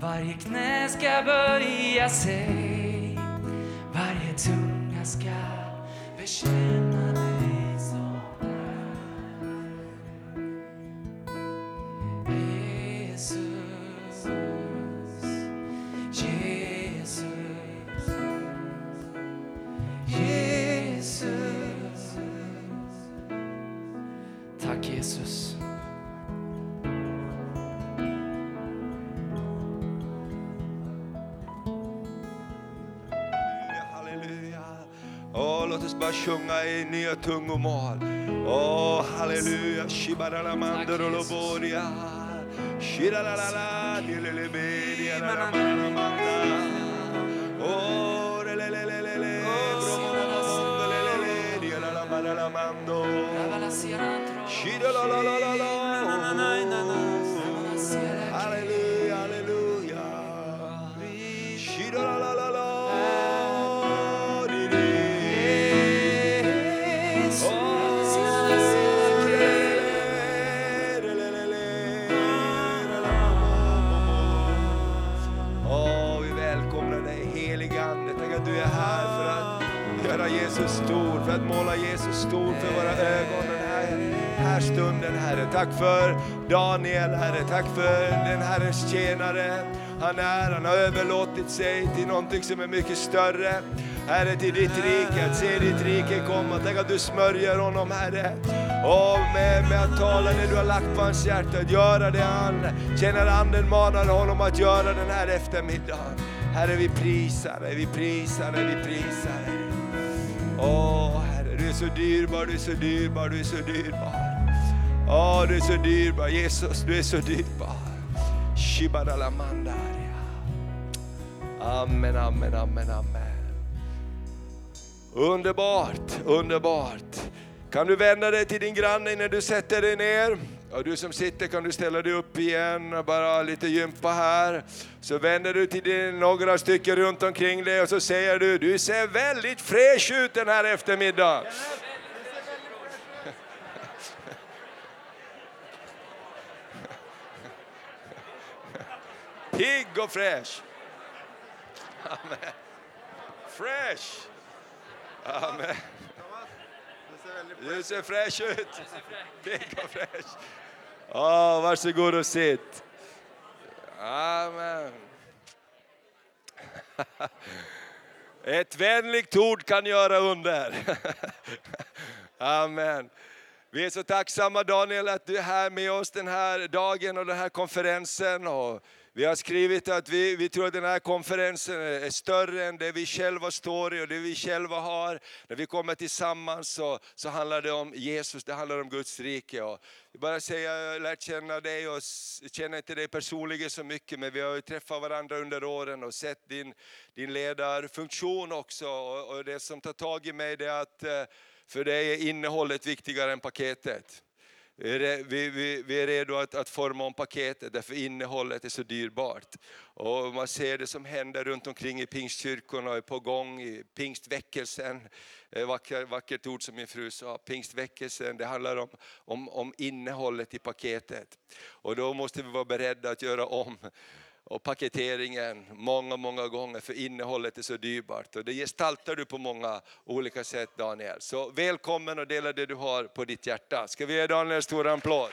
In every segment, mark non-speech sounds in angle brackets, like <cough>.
Varje knä ska böja sig, varje tunga ska bekänna dig. med tungomål. Åh, oh, halleluja. la la nilelebedia, ramanda. Oh, lelelelelele, bromomondelelele, dialalamando. Shiralalalala, Tack för Daniel Herre, tack för den Herrens tjänare. Han är, han har överlåtit sig till någonting som är mycket större. Herre, till ditt rike, att se ditt rike komma. Tack att du smörjer honom Herre. Och med, med att tala det du har lagt på hans hjärta, att göra det han känner anden manar honom att göra den här eftermiddagen. Herre, vi prisar dig, vi prisar dig, vi prisar dig. Åh Herre, du är så dyrbar, du är så dyrbar, du är så dyrbar. Åh, du är så dyrbar, Jesus, du är så dyrbar. Shibadalamandaria. Amen, amen, amen, amen. Underbart, underbart. Kan du vända dig till din granne när du sätter dig ner? Och du som sitter kan du ställa dig upp igen och bara lite gympa här. Så vänder du till din, några stycken runt omkring dig och så säger du, du ser väldigt fräsch ut den här eftermiddagen. Pigg och fräsch. Amen. Fresh. Amen. Du ser fräsch ut. Pigg och fräsch. Oh, varsågod och sitt. Amen. Ett vänligt ord kan göra under. Amen. Vi är så tacksamma Daniel att du är här med oss den här dagen och den här konferensen. Och vi har skrivit att vi, vi tror att den här konferensen är större än det vi själva står i och det vi själva har. När vi kommer tillsammans så, så handlar det om Jesus, det handlar om Guds rike. Och jag bara säga, jag har lärt känna dig och känner inte dig personligen så mycket men vi har ju träffat varandra under åren och sett din, din ledarfunktion också. Och, och det som tar tag i mig det är att eh, för dig är innehållet viktigare än paketet. Vi är, vi, vi, är redo att, att forma om paketet därför innehållet är så dyrbart. Och man ser det som händer runt omkring i pingstkyrkorna och är på gång i pingstväckelsen. Eh, Vacker, vackert ord som min fru sa, pingstväckelsen det handlar om, om, om innehållet i paketet. Och då måste vi vara beredda att göra om och paketeringen många, många gånger för innehållet är så dyrbart. Och det gestaltar du på många olika sätt Daniel. Så välkommen och dela det du har på ditt hjärta. Ska vi ge Daniel en stor applåd?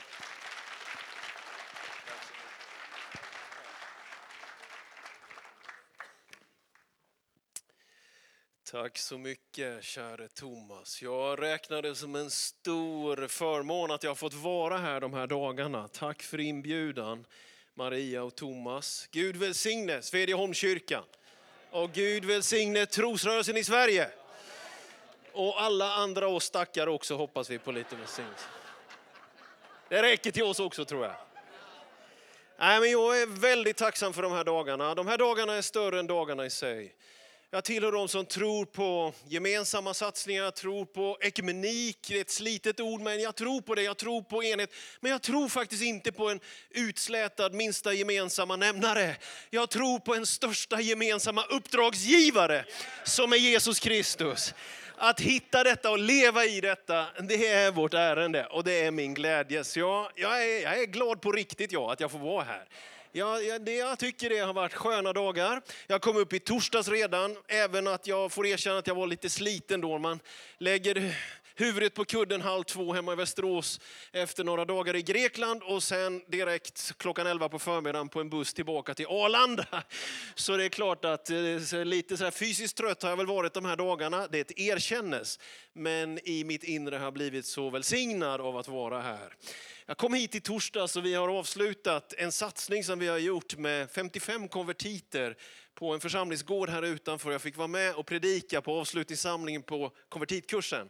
Tack så mycket, käre Thomas. Jag räknar det som en stor förmån att jag har fått vara här de här dagarna. Tack för inbjudan, Maria och Thomas. Gud välsigne Svedjeholmskyrkan. Och Gud välsigne trosrörelsen i Sverige. Och alla andra oss stackare också hoppas vi på lite välsignelse. Det räcker till oss också tror jag. Nej, men jag är väldigt tacksam för de här dagarna. De här dagarna är större än dagarna i sig. Jag tillhör de som tror på gemensamma satsningar, tror på ekumenik, det är ett slitet ord, men jag tror på det, jag tror på enhet. Men jag tror faktiskt inte på en utslätad minsta gemensamma nämnare. Jag tror på en största gemensamma uppdragsgivare som är Jesus Kristus. Att hitta detta och leva i detta, det är vårt ärende och det är min glädje. Så jag, jag, är, jag är glad på riktigt jag, att jag får vara här. Ja, jag, det, jag tycker det har varit sköna dagar. Jag kom upp i torsdags redan, även att jag får erkänna att jag var lite sliten då. Man lägger huvudet på kudden halv två hemma i Västerås efter några dagar i Grekland och sen direkt klockan 11 på förmiddagen på en buss tillbaka till Arlanda. Så det är klart att eh, lite så här fysiskt trött har jag väl varit de här dagarna, det erkännes. Men i mitt inre har jag blivit så välsignad av att vara här. Jag kom hit i torsdags och vi har avslutat en satsning som vi har gjort med 55 konvertiter på en församlingsgård här utanför. Jag fick vara med och predika på avslutningssamlingen på konvertitkursen.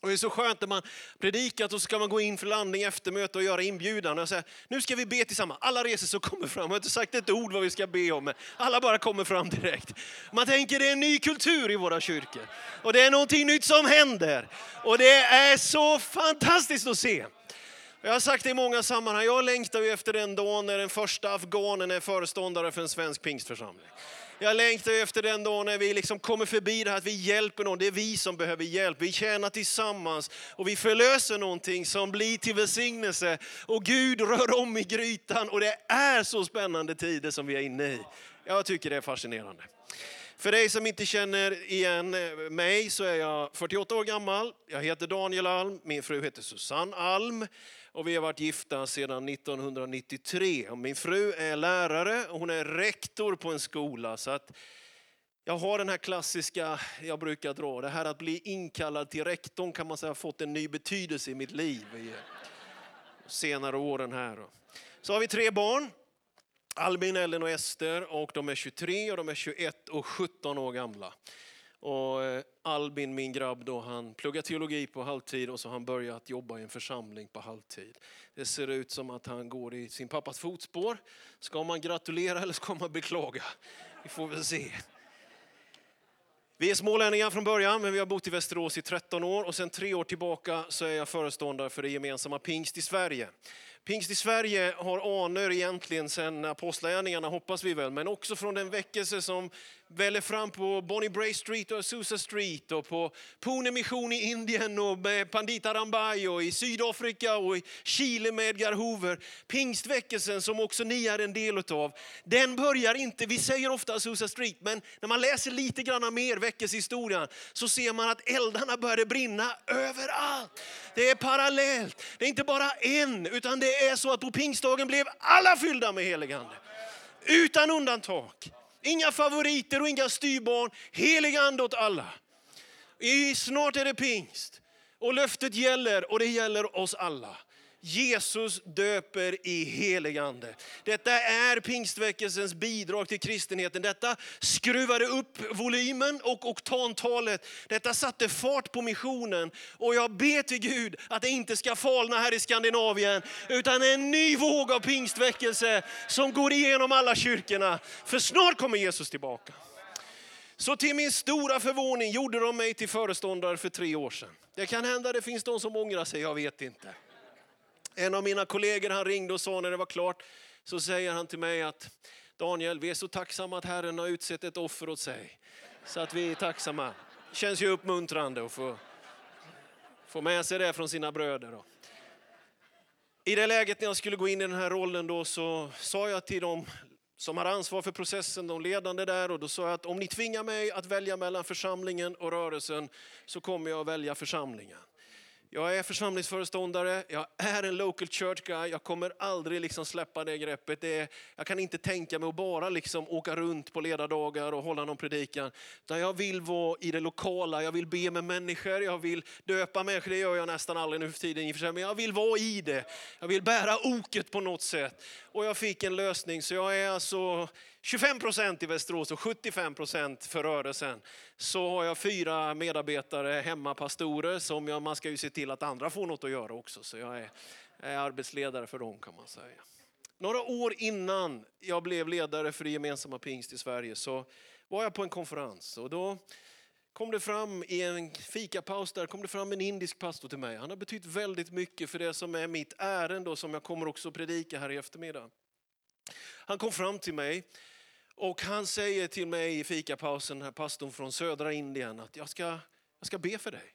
Och det är så skönt när man predikat och så ska man gå in för landning efter möte och göra inbjudan. Och säga, nu ska vi be tillsammans. Alla reser så kommer fram. Jag har inte sagt ett ord vad vi ska be om. Men alla bara kommer fram direkt. Man tänker det är en ny kultur i våra kyrkor. Och det är någonting nytt som händer. Och det är så fantastiskt att se. Jag har sagt det i många sammanhang, jag längtar ju efter den dagen när den första afghanen är föreståndare för en svensk pingstförsamling. Jag längtar efter den dagen när vi liksom kommer förbi det här att vi hjälper någon. Det är vi som behöver hjälp. Vi tjänar tillsammans och vi förlöser någonting som blir till välsignelse. Och Gud rör om i grytan och det är så spännande tider som vi är inne i. Jag tycker det är fascinerande. För dig som inte känner igen eh, mig så är jag 48 år gammal. Jag heter Daniel Alm, min fru heter Susanne Alm. Och vi har varit gifta sedan 1993. Och min fru är lärare och hon är rektor på en skola. Så att jag har den här klassiska, jag brukar dra, det här att bli inkallad till rektorn kan man säga har fått en ny betydelse i mitt liv i senare åren här. Så har vi tre barn. Albin, Ellen och Ester och de är 23 och de är 21 och 17 år gamla. Och eh, Albin, min grabb, då, han pluggar teologi på halvtid och så har han börjat jobba i en församling på halvtid. Det ser ut som att han går i sin pappas fotspår. Ska man gratulera eller ska man beklaga? Vi får väl se. Vi är smålänningar från början, men vi har bott i Västerås i 13 år och sen tre år tillbaka så är jag föreståndare för det gemensamma Pingst i Sverige. Pingst i Sverige har anor egentligen sedan apostlagärningarna hoppas vi väl, men också från den väckelse som väller fram på Bonnie Bray Street och Azusa Street och på Pune Mission i Indien och med Pandita Rambai och i Sydafrika och i Chile med Edgar Hoover. Pingstväckelsen som också ni är en del av, den börjar inte, vi säger ofta Azusa Street, men när man läser lite grann mer väckelsehistorien så ser man att eldarna började brinna överallt. Det är parallellt, det är inte bara en, utan det är så att på pingstdagen blev alla fyllda med heligande. Utan undantag. Inga favoriter och inga styrbarn. Helig ande åt alla. I, snart är det pingst. Och löftet gäller och det gäller oss alla. Jesus döper i heligande. Detta är pingstväckelsens bidrag till kristenheten. Detta skruvade upp volymen och oktantalet. Detta satte fart på missionen. Och jag ber till Gud att det inte ska falna här i Skandinavien, utan en ny våg av pingstväckelse som går igenom alla kyrkorna. För snart kommer Jesus tillbaka. Så till min stora förvåning gjorde de mig till föreståndare för tre år sedan. Det kan hända det finns de som ångrar sig, jag vet inte. En av mina kollegor han ringde och sa när det var klart, så säger han till mig att Daniel, vi är så tacksamma att Herren har utsett ett offer åt sig. Så att vi är tacksamma. Känns ju uppmuntrande att få, få med sig det från sina bröder. Då. I det läget när jag skulle gå in i den här rollen då så sa jag till dem som har ansvar för processen, de ledande där, och då sa jag att om ni tvingar mig att välja mellan församlingen och rörelsen så kommer jag att välja församlingen. Jag är församlingsföreståndare, jag är en local church guy, jag kommer aldrig liksom släppa det greppet. Det är, jag kan inte tänka mig att bara liksom åka runt på ledardagar och hålla någon predikan. Utan jag vill vara i det lokala, jag vill be med människor, jag vill döpa människor, det gör jag nästan aldrig nu för tiden i och för sig, men jag vill vara i det. Jag vill bära oket på något sätt. Och jag fick en lösning, så jag är alltså 25 procent i Västerås och 75 procent för rörelsen. Så har jag fyra medarbetare, hemmapastorer, som jag, man ska ju se till att andra får något att göra också. Så jag är, är arbetsledare för dem kan man säga. Några år innan jag blev ledare för det gemensamma pingst i Sverige så var jag på en konferens och då kom det fram i en fikapaus där kom det fram en indisk pastor till mig. Han har betytt väldigt mycket för det som är mitt ärende och som jag kommer också predika här i eftermiddag. Han kom fram till mig och han säger till mig i fikapausen, den här pastorn från södra Indien, att jag ska, jag ska be för dig.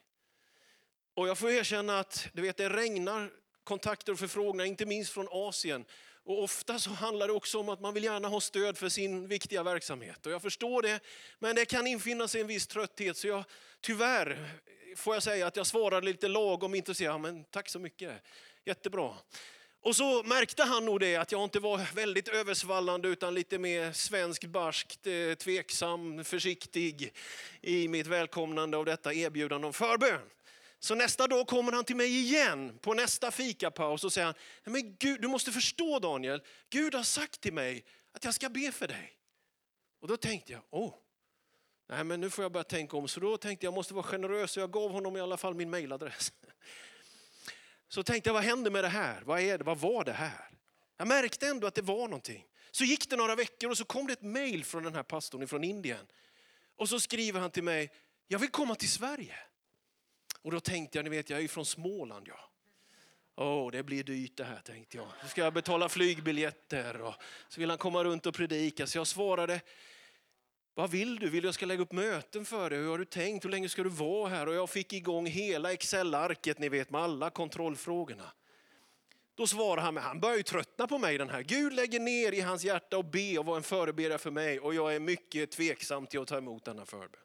Och jag får erkänna att du vet, det regnar kontakter och förfrågningar, inte minst från Asien. Och ofta så handlar det också om att man vill gärna ha stöd för sin viktiga verksamhet. Och jag förstår det, men det kan infinna sig en viss trötthet. Så jag, tyvärr får jag säga att jag svarade lite lagom intresserad. Men tack så mycket, jättebra. Och så märkte han nog det att jag inte var väldigt översvallande utan lite mer svensk, barskt, eh, tveksam, försiktig i mitt välkomnande av detta erbjudande om förbön. Så nästa dag kommer han till mig igen på nästa fikapaus och säger han, men Gud, du måste förstå Daniel, Gud har sagt till mig att jag ska be för dig. Och då tänkte jag, åh, nej men nu får jag börja tänka om. Så då tänkte jag, jag måste vara generös och jag gav honom i alla fall min mailadress. Så tänkte jag, vad händer med det här? Vad, är det? vad var det här? Jag märkte ändå att det var någonting. Så gick det några veckor och så kom det ett mejl från den här pastorn från Indien. Och så skriver han till mig, jag vill komma till Sverige. Och då tänkte jag, ni vet jag är ju från Småland ja. Åh, det blir dyrt det här tänkte jag. Nu ska jag betala flygbiljetter och så vill han komma runt och predika. Så jag svarade, vad vill du? Vill du jag ska lägga upp möten för dig? Hur har du tänkt? Hur länge ska du vara här? Och jag fick igång hela Excel-arket, ni vet med alla kontrollfrågorna. Då svarar han, med, han börjar ju tröttna på mig den här. Gud lägger ner i hans hjärta och be och vara en förebedjare för mig och jag är mycket tveksam till att ta emot denna förbön.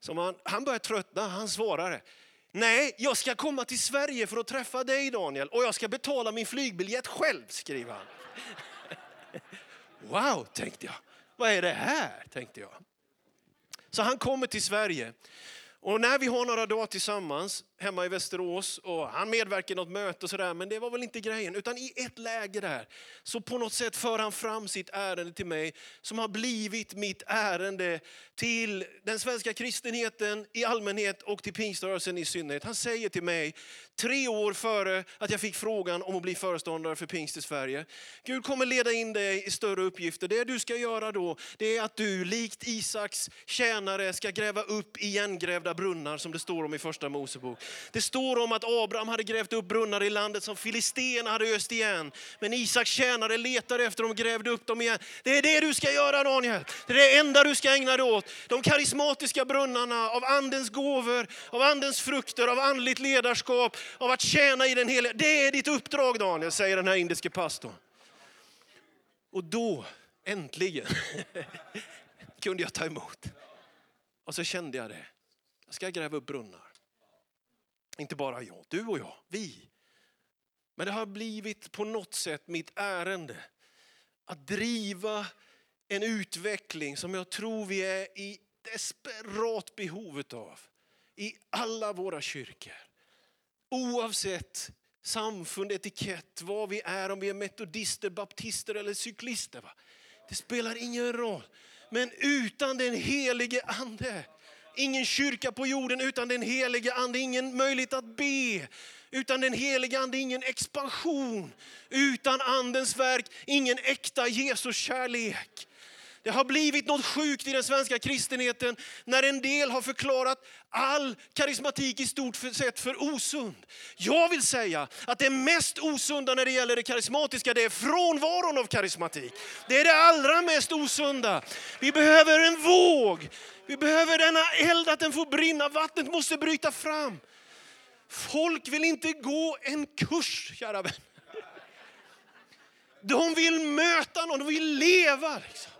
Så man, han börjar tröttna, han svarar, nej jag ska komma till Sverige för att träffa dig Daniel och jag ska betala min flygbiljett själv, skriver han. <laughs> Wow, tänkte jag. Vad är det här? tänkte jag. Så han kommer till Sverige. Och när vi har några dagar tillsammans hemma i Västerås och han medverkar i något möte och sådär, men det var väl inte grejen. Utan i ett läge där så på något sätt för han fram sitt ärende till mig som har blivit mitt ärende till den svenska kristenheten i allmänhet och till pingströrelsen i synnerhet. Han säger till mig tre år före att jag fick frågan om att bli föreståndare för pingst i Sverige. Gud kommer leda in dig i större uppgifter. Det du ska göra då, det är att du likt Isaks tjänare ska gräva upp igengrävda brunnar som det står om i första Mosebok. Det står om att Abraham hade grävt upp brunnar i landet som filisterna hade öst igen. Men Isaks tjänare letade efter dem och grävde upp dem igen. Det är det du ska göra Daniel. Det är det enda du ska ägna dig åt. De karismatiska brunnarna av andens gåvor, av andens frukter, av andligt ledarskap, av att tjäna i den heliga. Det är ditt uppdrag Daniel, säger den här indiske pastorn. Och då, äntligen, <laughs> kunde jag ta emot. Och så kände jag det. Jag ska gräva upp brunnar. Inte bara jag, du och jag, vi. Men det har blivit på något sätt mitt ärende att driva en utveckling som jag tror vi är i desperat behov av i alla våra kyrkor. Oavsett samfund, etikett, vad vi är, om vi är metodister, baptister eller cyklister. Va? Det spelar ingen roll. Men utan den helige ande, ingen kyrka på jorden utan den helige ande, ingen möjlighet att be. Utan den helige ande, ingen expansion. Utan andens verk, ingen äkta Jesus kärlek. Det har blivit något sjukt i den svenska kristenheten när en del har förklarat all karismatik i stort sett för osund. Jag vill säga att det mest osunda när det gäller det karismatiska, det är frånvaron av karismatik. Det är det allra mest osunda. Vi behöver en våg. Vi behöver denna eld, att den får brinna. Vattnet måste bryta fram. Folk vill inte gå en kurs, kära vän. De vill möta någon, de vill leva. Liksom.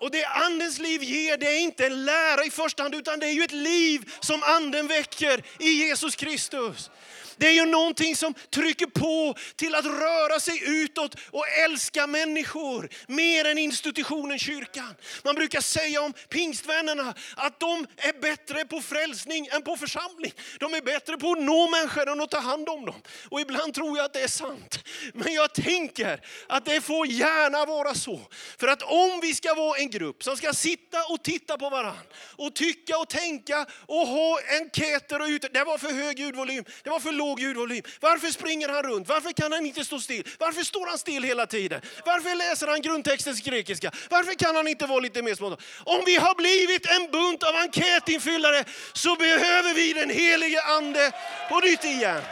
Och det andens liv ger, det är inte en lära i första hand, utan det är ju ett liv som anden väcker i Jesus Kristus. Det är ju någonting som trycker på till att röra sig utåt och älska människor mer än institutionen kyrkan. Man brukar säga om pingstvännerna att de är bättre på frälsning än på församling. De är bättre på att nå människor än att ta hand om dem. Och ibland tror jag att det är sant. Men jag tänker att det får gärna vara så. För att om vi ska vara en grupp som ska sitta och titta på varandra och tycka och tänka och ha enkäter och ut. Det var för hög ljudvolym, det var för låg ljudvolym. Varför springer han runt? Varför kan han inte stå still? Varför står han still hela tiden? Varför läser han grundtextens grekiska? Varför kan han inte vara lite mer spontan? Om vi har blivit en bunt av enkätinfyllare så behöver vi den helige ande på nytt igen.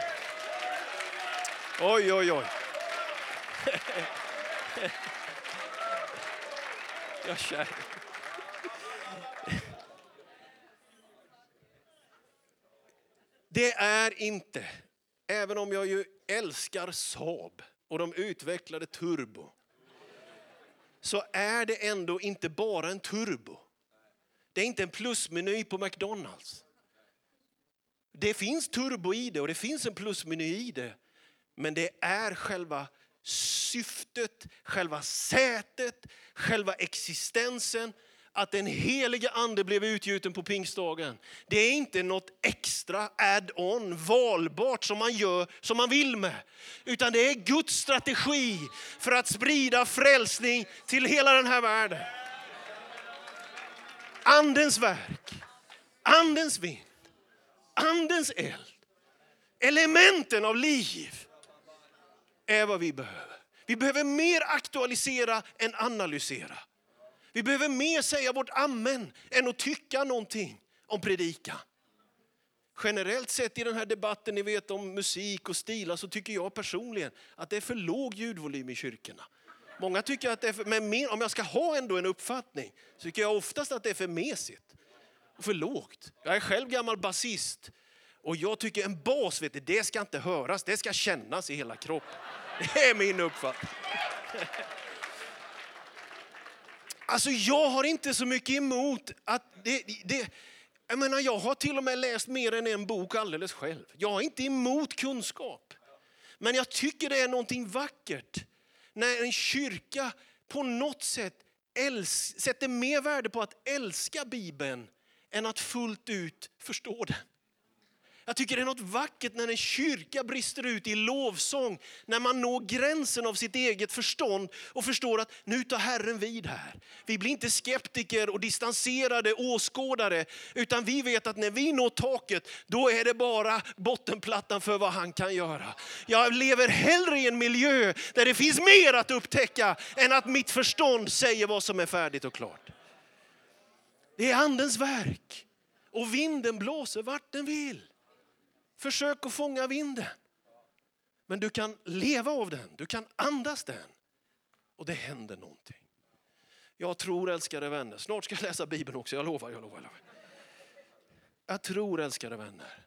Oj, oj, oj. <laughs> Jag kär. Det är inte, även om jag ju älskar Saab och de utvecklade turbo så är det ändå inte bara en turbo. Det är inte en plusmeny på McDonalds. Det finns turbo i det och det finns en plusmeny i det. Men det är själva syftet, själva sätet, själva existensen att den helige ande blev utgjuten på pingstdagen. Det är inte något extra add-on, valbart som man gör som man vill med. Utan det är Guds strategi för att sprida frälsning till hela den här världen. Andens verk, andens vind, andens eld, elementen av liv är vad vi behöver. Vi behöver mer aktualisera än analysera. Vi behöver mer säga vårt amen än att tycka någonting om predikan. Generellt sett i den här debatten ni vet om musik och stilar så tycker jag personligen att det är för låg ljudvolym i kyrkorna. Många tycker att det är för, men mer, om jag ska ha ändå en uppfattning så tycker jag oftast att det är för mesigt och för lågt. Jag är själv gammal basist och jag tycker en bas, vet du, det ska inte höras, det ska kännas i hela kroppen. Det är min uppfattning. Alltså jag har inte så mycket emot att det, det, jag menar jag har till och med läst mer än en bok alldeles själv. Jag är inte emot kunskap. Men jag tycker det är någonting vackert när en kyrka på något sätt älsk, sätter mer värde på att älska Bibeln än att fullt ut förstå den. Jag tycker det är något vackert när en kyrka brister ut i lovsång, när man når gränsen av sitt eget förstånd och förstår att nu tar Herren vid här. Vi blir inte skeptiker och distanserade åskådare, utan vi vet att när vi når taket, då är det bara bottenplattan för vad han kan göra. Jag lever hellre i en miljö där det finns mer att upptäcka än att mitt förstånd säger vad som är färdigt och klart. Det är andens verk och vinden blåser vart den vill. Försök att fånga vinden. Men du kan leva av den, du kan andas den. Och det händer någonting. Jag tror älskade vänner, snart ska jag läsa Bibeln också, jag lovar, jag lovar. Jag, lovar. jag tror älskade vänner,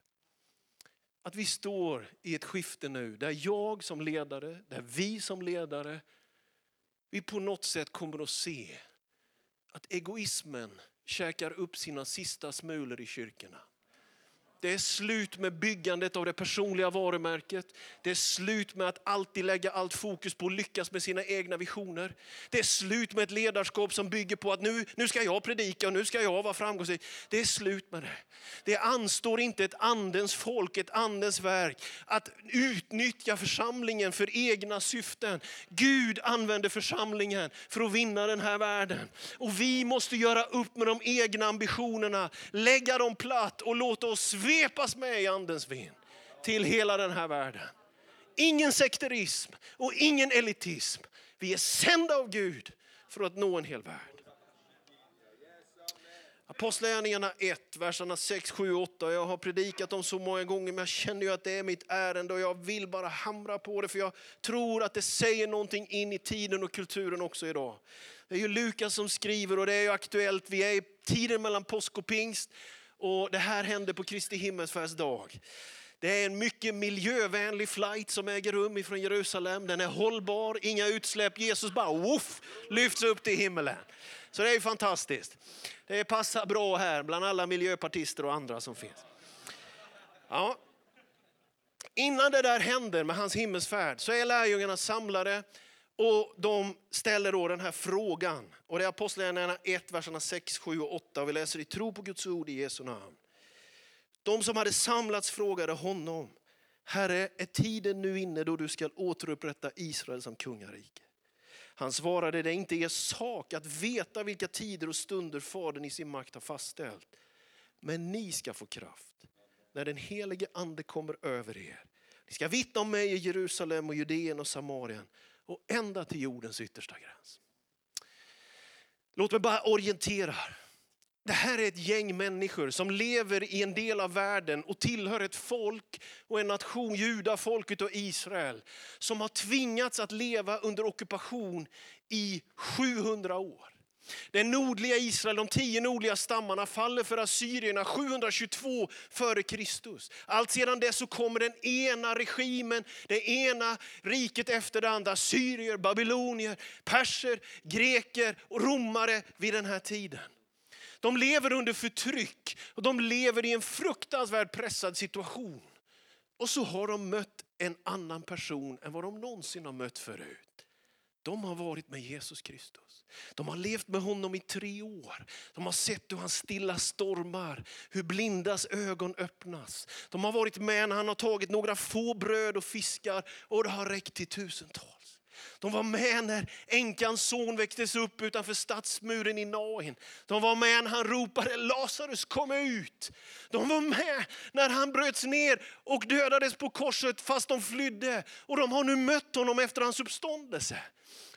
att vi står i ett skifte nu där jag som ledare, där vi som ledare, vi på något sätt kommer att se att egoismen käkar upp sina sista smulor i kyrkorna. Det är slut med byggandet av det personliga varumärket. Det är slut med att alltid lägga allt fokus på att lyckas med sina egna visioner. Det är slut med ett ledarskap som bygger på att nu, nu ska jag predika och nu ska jag vara framgångsrik. Det är slut med det. Det anstår inte ett andens folk, ett andens verk att utnyttja församlingen för egna syften. Gud använder församlingen för att vinna den här världen. Och vi måste göra upp med de egna ambitionerna, lägga dem platt och låta oss svepas med i andens vind till hela den här världen. Ingen sekterism och ingen elitism. Vi är sända av Gud för att nå en hel värld. Apostlagärningarna 1, verserna 6, 7, 8. Jag har predikat om så många gånger men jag känner ju att det är mitt ärende och jag vill bara hamra på det för jag tror att det säger någonting in i tiden och kulturen också idag. Det är ju Lukas som skriver och det är ju aktuellt. Vi är i tiden mellan påsk och pingst. Och det här hände på Kristi himmelsfärdsdag. Det är en mycket miljövänlig flight som äger rum ifrån Jerusalem. Den är hållbar, inga utsläpp. Jesus bara woof, lyfts upp till himmelen. Så det är fantastiskt. Det passar bra här bland alla miljöpartister och andra som finns. Ja. Innan det där händer med hans himmelsfärd så är lärjungarna samlade och de ställer då den här frågan. Och det är Apostlagärningarna 1, verserna 6, 7 och 8. Vi läser i tro på Guds ord i Jesu namn. De som hade samlats frågade honom, Herre, är tiden nu inne då du ska återupprätta Israel som kungarike? Han svarade, det är inte er sak att veta vilka tider och stunder Fadern i sin makt har fastställt. Men ni ska få kraft när den helige ande kommer över er. Ni ska vittna om mig i Jerusalem och Judeen och Samarien och ända till jordens yttersta gräns. Låt mig bara orientera. Det här är ett gäng människor som lever i en del av världen och tillhör ett folk och en nation, juda, folket och Israel, som har tvingats att leva under ockupation i 700 år. Det nordliga Israel, de tio nordliga stammarna, faller för assyrierna 722 före Kristus. Allt sedan dess så kommer den ena regimen, det ena riket efter det andra. Syrier, babylonier, perser, greker och romare vid den här tiden. De lever under förtryck och de lever i en fruktansvärt pressad situation. Och så har de mött en annan person än vad de någonsin har mött förut. De har varit med Jesus Kristus. De har levt med honom i tre år. De har sett hur han stilla stormar, hur blindas ögon öppnas. De har varit med när han har tagit några få bröd och fiskar och det har räckt till tusentals. De var med när änkans son väcktes upp utanför stadsmuren i Nain. De var med när han ropade Lazarus kom ut. De var med när han bröts ner och dödades på korset fast de flydde. Och de har nu mött honom efter hans uppståndelse.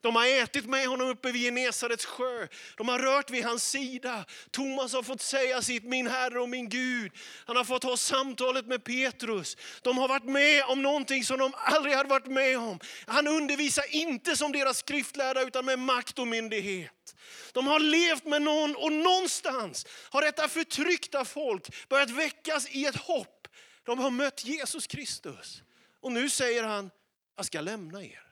De har ätit med honom uppe vid Genesarets sjö. De har rört vid hans sida. Thomas har fått säga sitt, min Herre och min Gud. Han har fått ha samtalet med Petrus. De har varit med om någonting som de aldrig hade varit med om. Han undervisar inte som deras skriftlärda utan med makt och myndighet. De har levt med någon och någonstans har detta förtryckta folk börjat väckas i ett hopp. De har mött Jesus Kristus. Och nu säger han, jag ska lämna er.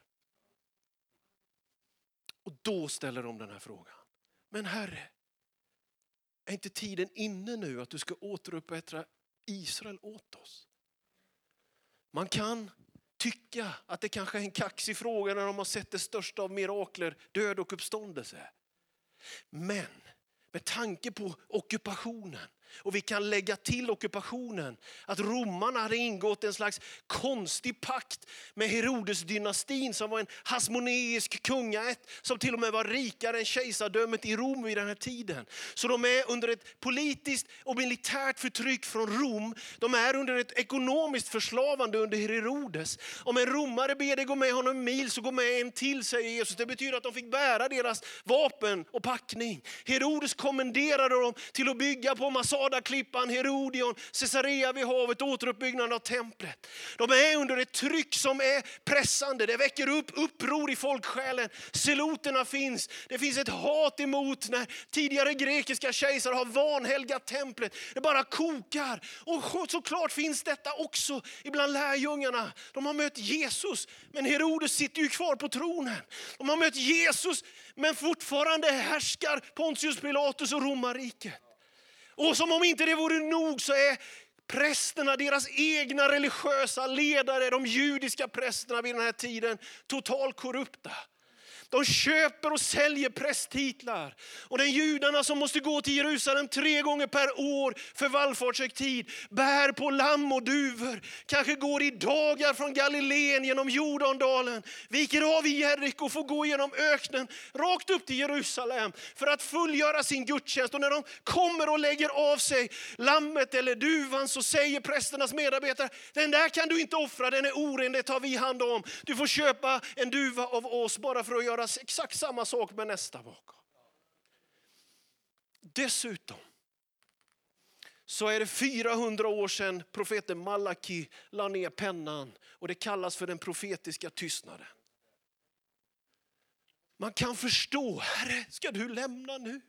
Och då ställer de den här frågan. Men Herre, är inte tiden inne nu att du ska återupprätta Israel åt oss? Man kan tycka att det kanske är en kaxig fråga när de har sett det största av mirakler, död och uppståndelse. Men med tanke på ockupationen och vi kan lägga till ockupationen att romarna hade ingått en slags konstig pakt med Herodesdynastin som var en hasmoneisk kungaätt som till och med var rikare än kejsardömet i Rom vid den här tiden. Så de är under ett politiskt och militärt förtryck från Rom. De är under ett ekonomiskt förslavande under Herodes. Om en romare ber dig gå med honom en mil så gå med en till säger Jesus. Det betyder att de fick bära deras vapen och packning. Herodes kommenderade dem till att bygga på Masada klippan, Herodion, Caesarea vid havet, återuppbyggnaden av templet. De är under ett tryck som är pressande. Det väcker upp uppror i folksjälen. Seloterna finns. Det finns ett hat emot när tidigare grekiska kejsare har vanhelgat templet. Det bara kokar. Och såklart finns detta också ibland lärjungarna. De har mött Jesus, men Herodes sitter ju kvar på tronen. De har mött Jesus, men fortfarande härskar Pontius Pilatus och romarriket. Och som om inte det vore nog så är prästerna, deras egna religiösa ledare, de judiska prästerna vid den här tiden, totalt korrupta. De köper och säljer prästtitlar. Och den judarna som måste gå till Jerusalem tre gånger per år för vallfartshögtid bär på lamm och duvor. Kanske går i dagar från Galileen genom Jordandalen, viker av i Jeriko och får gå genom öknen rakt upp till Jerusalem för att fullgöra sin gudstjänst. Och när de kommer och lägger av sig lammet eller duvan så säger prästernas medarbetare, den där kan du inte offra, den är oren, det tar vi hand om. Du får köpa en duva av oss bara för att göra exakt samma sak med nästa bakom. Dessutom så är det 400 år sedan profeten Malaki la ner pennan och det kallas för den profetiska tystnaden. Man kan förstå, Herre, ska du lämna nu?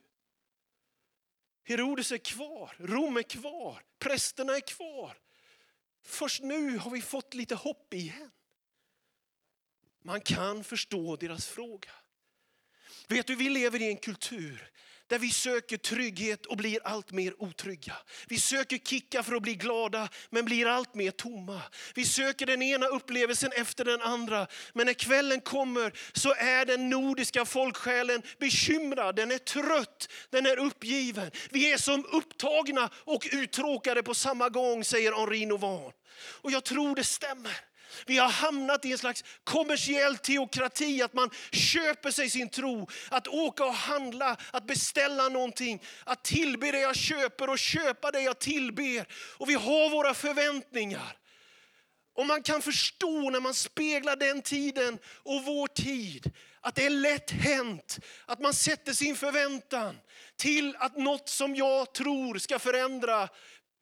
Herodes är kvar, Rom är kvar, prästerna är kvar. Först nu har vi fått lite hopp igen. Man kan förstå deras fråga. Vet du, vi lever i en kultur där vi söker trygghet och blir allt mer otrygga. Vi söker kicka för att bli glada men blir allt mer tomma. Vi söker den ena upplevelsen efter den andra. Men när kvällen kommer så är den nordiska folksjälen bekymrad, den är trött, den är uppgiven. Vi är som upptagna och uttråkade på samma gång säger Henri Novan. Och jag tror det stämmer. Vi har hamnat i en slags kommersiell teokrati, att man köper sig sin tro. Att åka och handla, att beställa någonting, att tillbe det jag köper och köpa det jag tillber. Och vi har våra förväntningar. Och man kan förstå när man speglar den tiden och vår tid, att det är lätt hänt att man sätter sin förväntan till att något som jag tror ska förändra,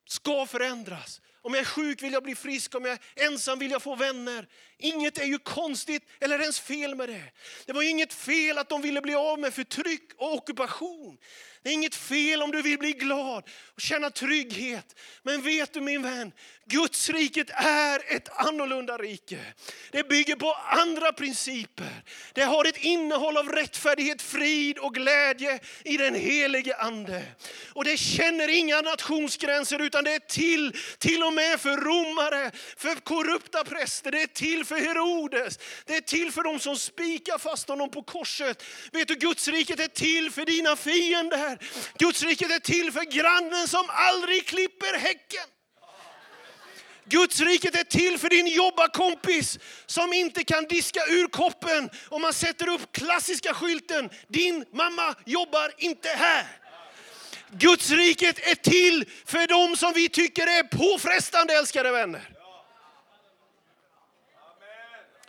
ska förändras. Om jag är sjuk vill jag bli frisk, om jag är ensam vill jag få vänner. Inget är ju konstigt eller ens fel med det. Det var ju inget fel att de ville bli av med förtryck och ockupation. Det är inget fel om du vill bli glad och känna trygghet. Men vet du min vän, Guds riket är ett annorlunda rike. Det bygger på andra principer. Det har ett innehåll av rättfärdighet, frid och glädje i den helige Ande. Och det känner inga nationsgränser utan det är till, till och med för romare, för korrupta präster, det är till för Herodes, det är till för de som spikar fast honom på korset. Vet du, Guds riket är till för dina fiender. Guds riket är till för grannen som aldrig klipper häcken. Guds riket är till för din jobbarkompis som inte kan diska ur koppen om man sätter upp klassiska skylten, din mamma jobbar inte här. Guds riket är till för dem som vi tycker är påfrestande älskade vänner.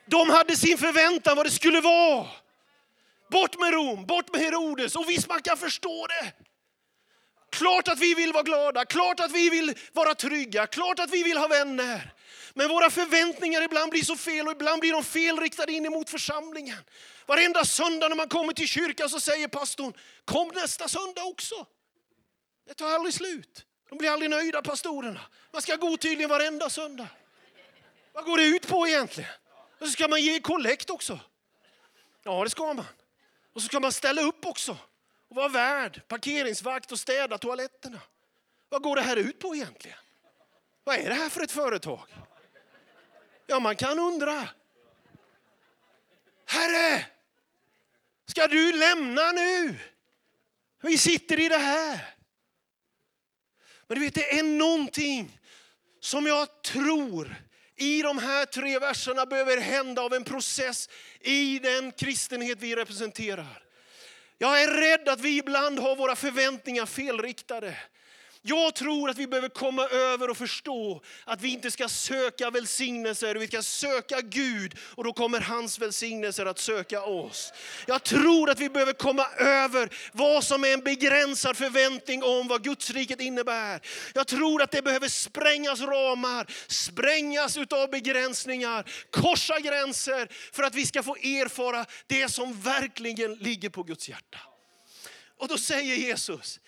De hade sin förväntan vad det skulle vara. Bort med Rom, bort med Herodes. Och visst man kan förstå det. Klart att vi vill vara glada, klart att vi vill vara trygga, klart att vi vill ha vänner. Men våra förväntningar ibland blir så fel och ibland blir de felriktade in emot församlingen. Varenda söndag när man kommer till kyrkan så säger pastorn, kom nästa söndag också. Det tar aldrig slut. De blir aldrig nöjda pastorerna. Man ska gå tydligen varenda söndag. Vad går det ut på egentligen? Och så ska man ge kollekt också. Ja, det ska man. Och så ska man ställa upp också och vara värd, parkeringsvakt och städa toaletterna. Vad går det här ut på egentligen? Vad är det här för ett företag? Ja, man kan undra. Herre, ska du lämna nu? Vi sitter i det här. Men du vet, det är någonting som jag tror i de här tre verserna behöver hända av en process i den kristenhet vi representerar. Jag är rädd att vi ibland har våra förväntningar felriktade. Jag tror att vi behöver komma över och förstå att vi inte ska söka välsignelser, vi ska söka Gud och då kommer hans välsignelser att söka oss. Jag tror att vi behöver komma över vad som är en begränsad förväntning om vad Guds riket innebär. Jag tror att det behöver sprängas ramar, sprängas utav begränsningar, korsa gränser för att vi ska få erfara det som verkligen ligger på Guds hjärta. Och då säger Jesus,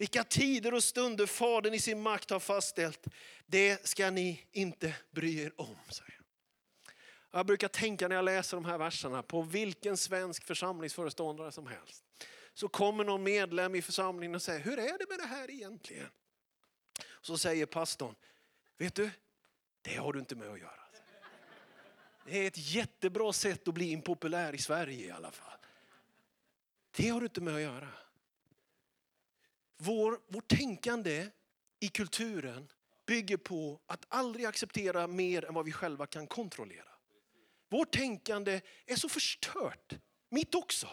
vilka tider och stunder Fadern i sin makt har fastställt, det ska ni inte bry er om. Säger jag. jag brukar tänka när jag läser de här verserna på vilken svensk församlingsföreståndare som helst. Så kommer någon medlem i församlingen och säger, hur är det med det här egentligen? Så säger pastorn, vet du, det har du inte med att göra. Det är ett jättebra sätt att bli impopulär i Sverige i alla fall. Det har du inte med att göra. Vår, vårt tänkande i kulturen bygger på att aldrig acceptera mer än vad vi själva kan kontrollera. Vårt tänkande är så förstört, mitt också.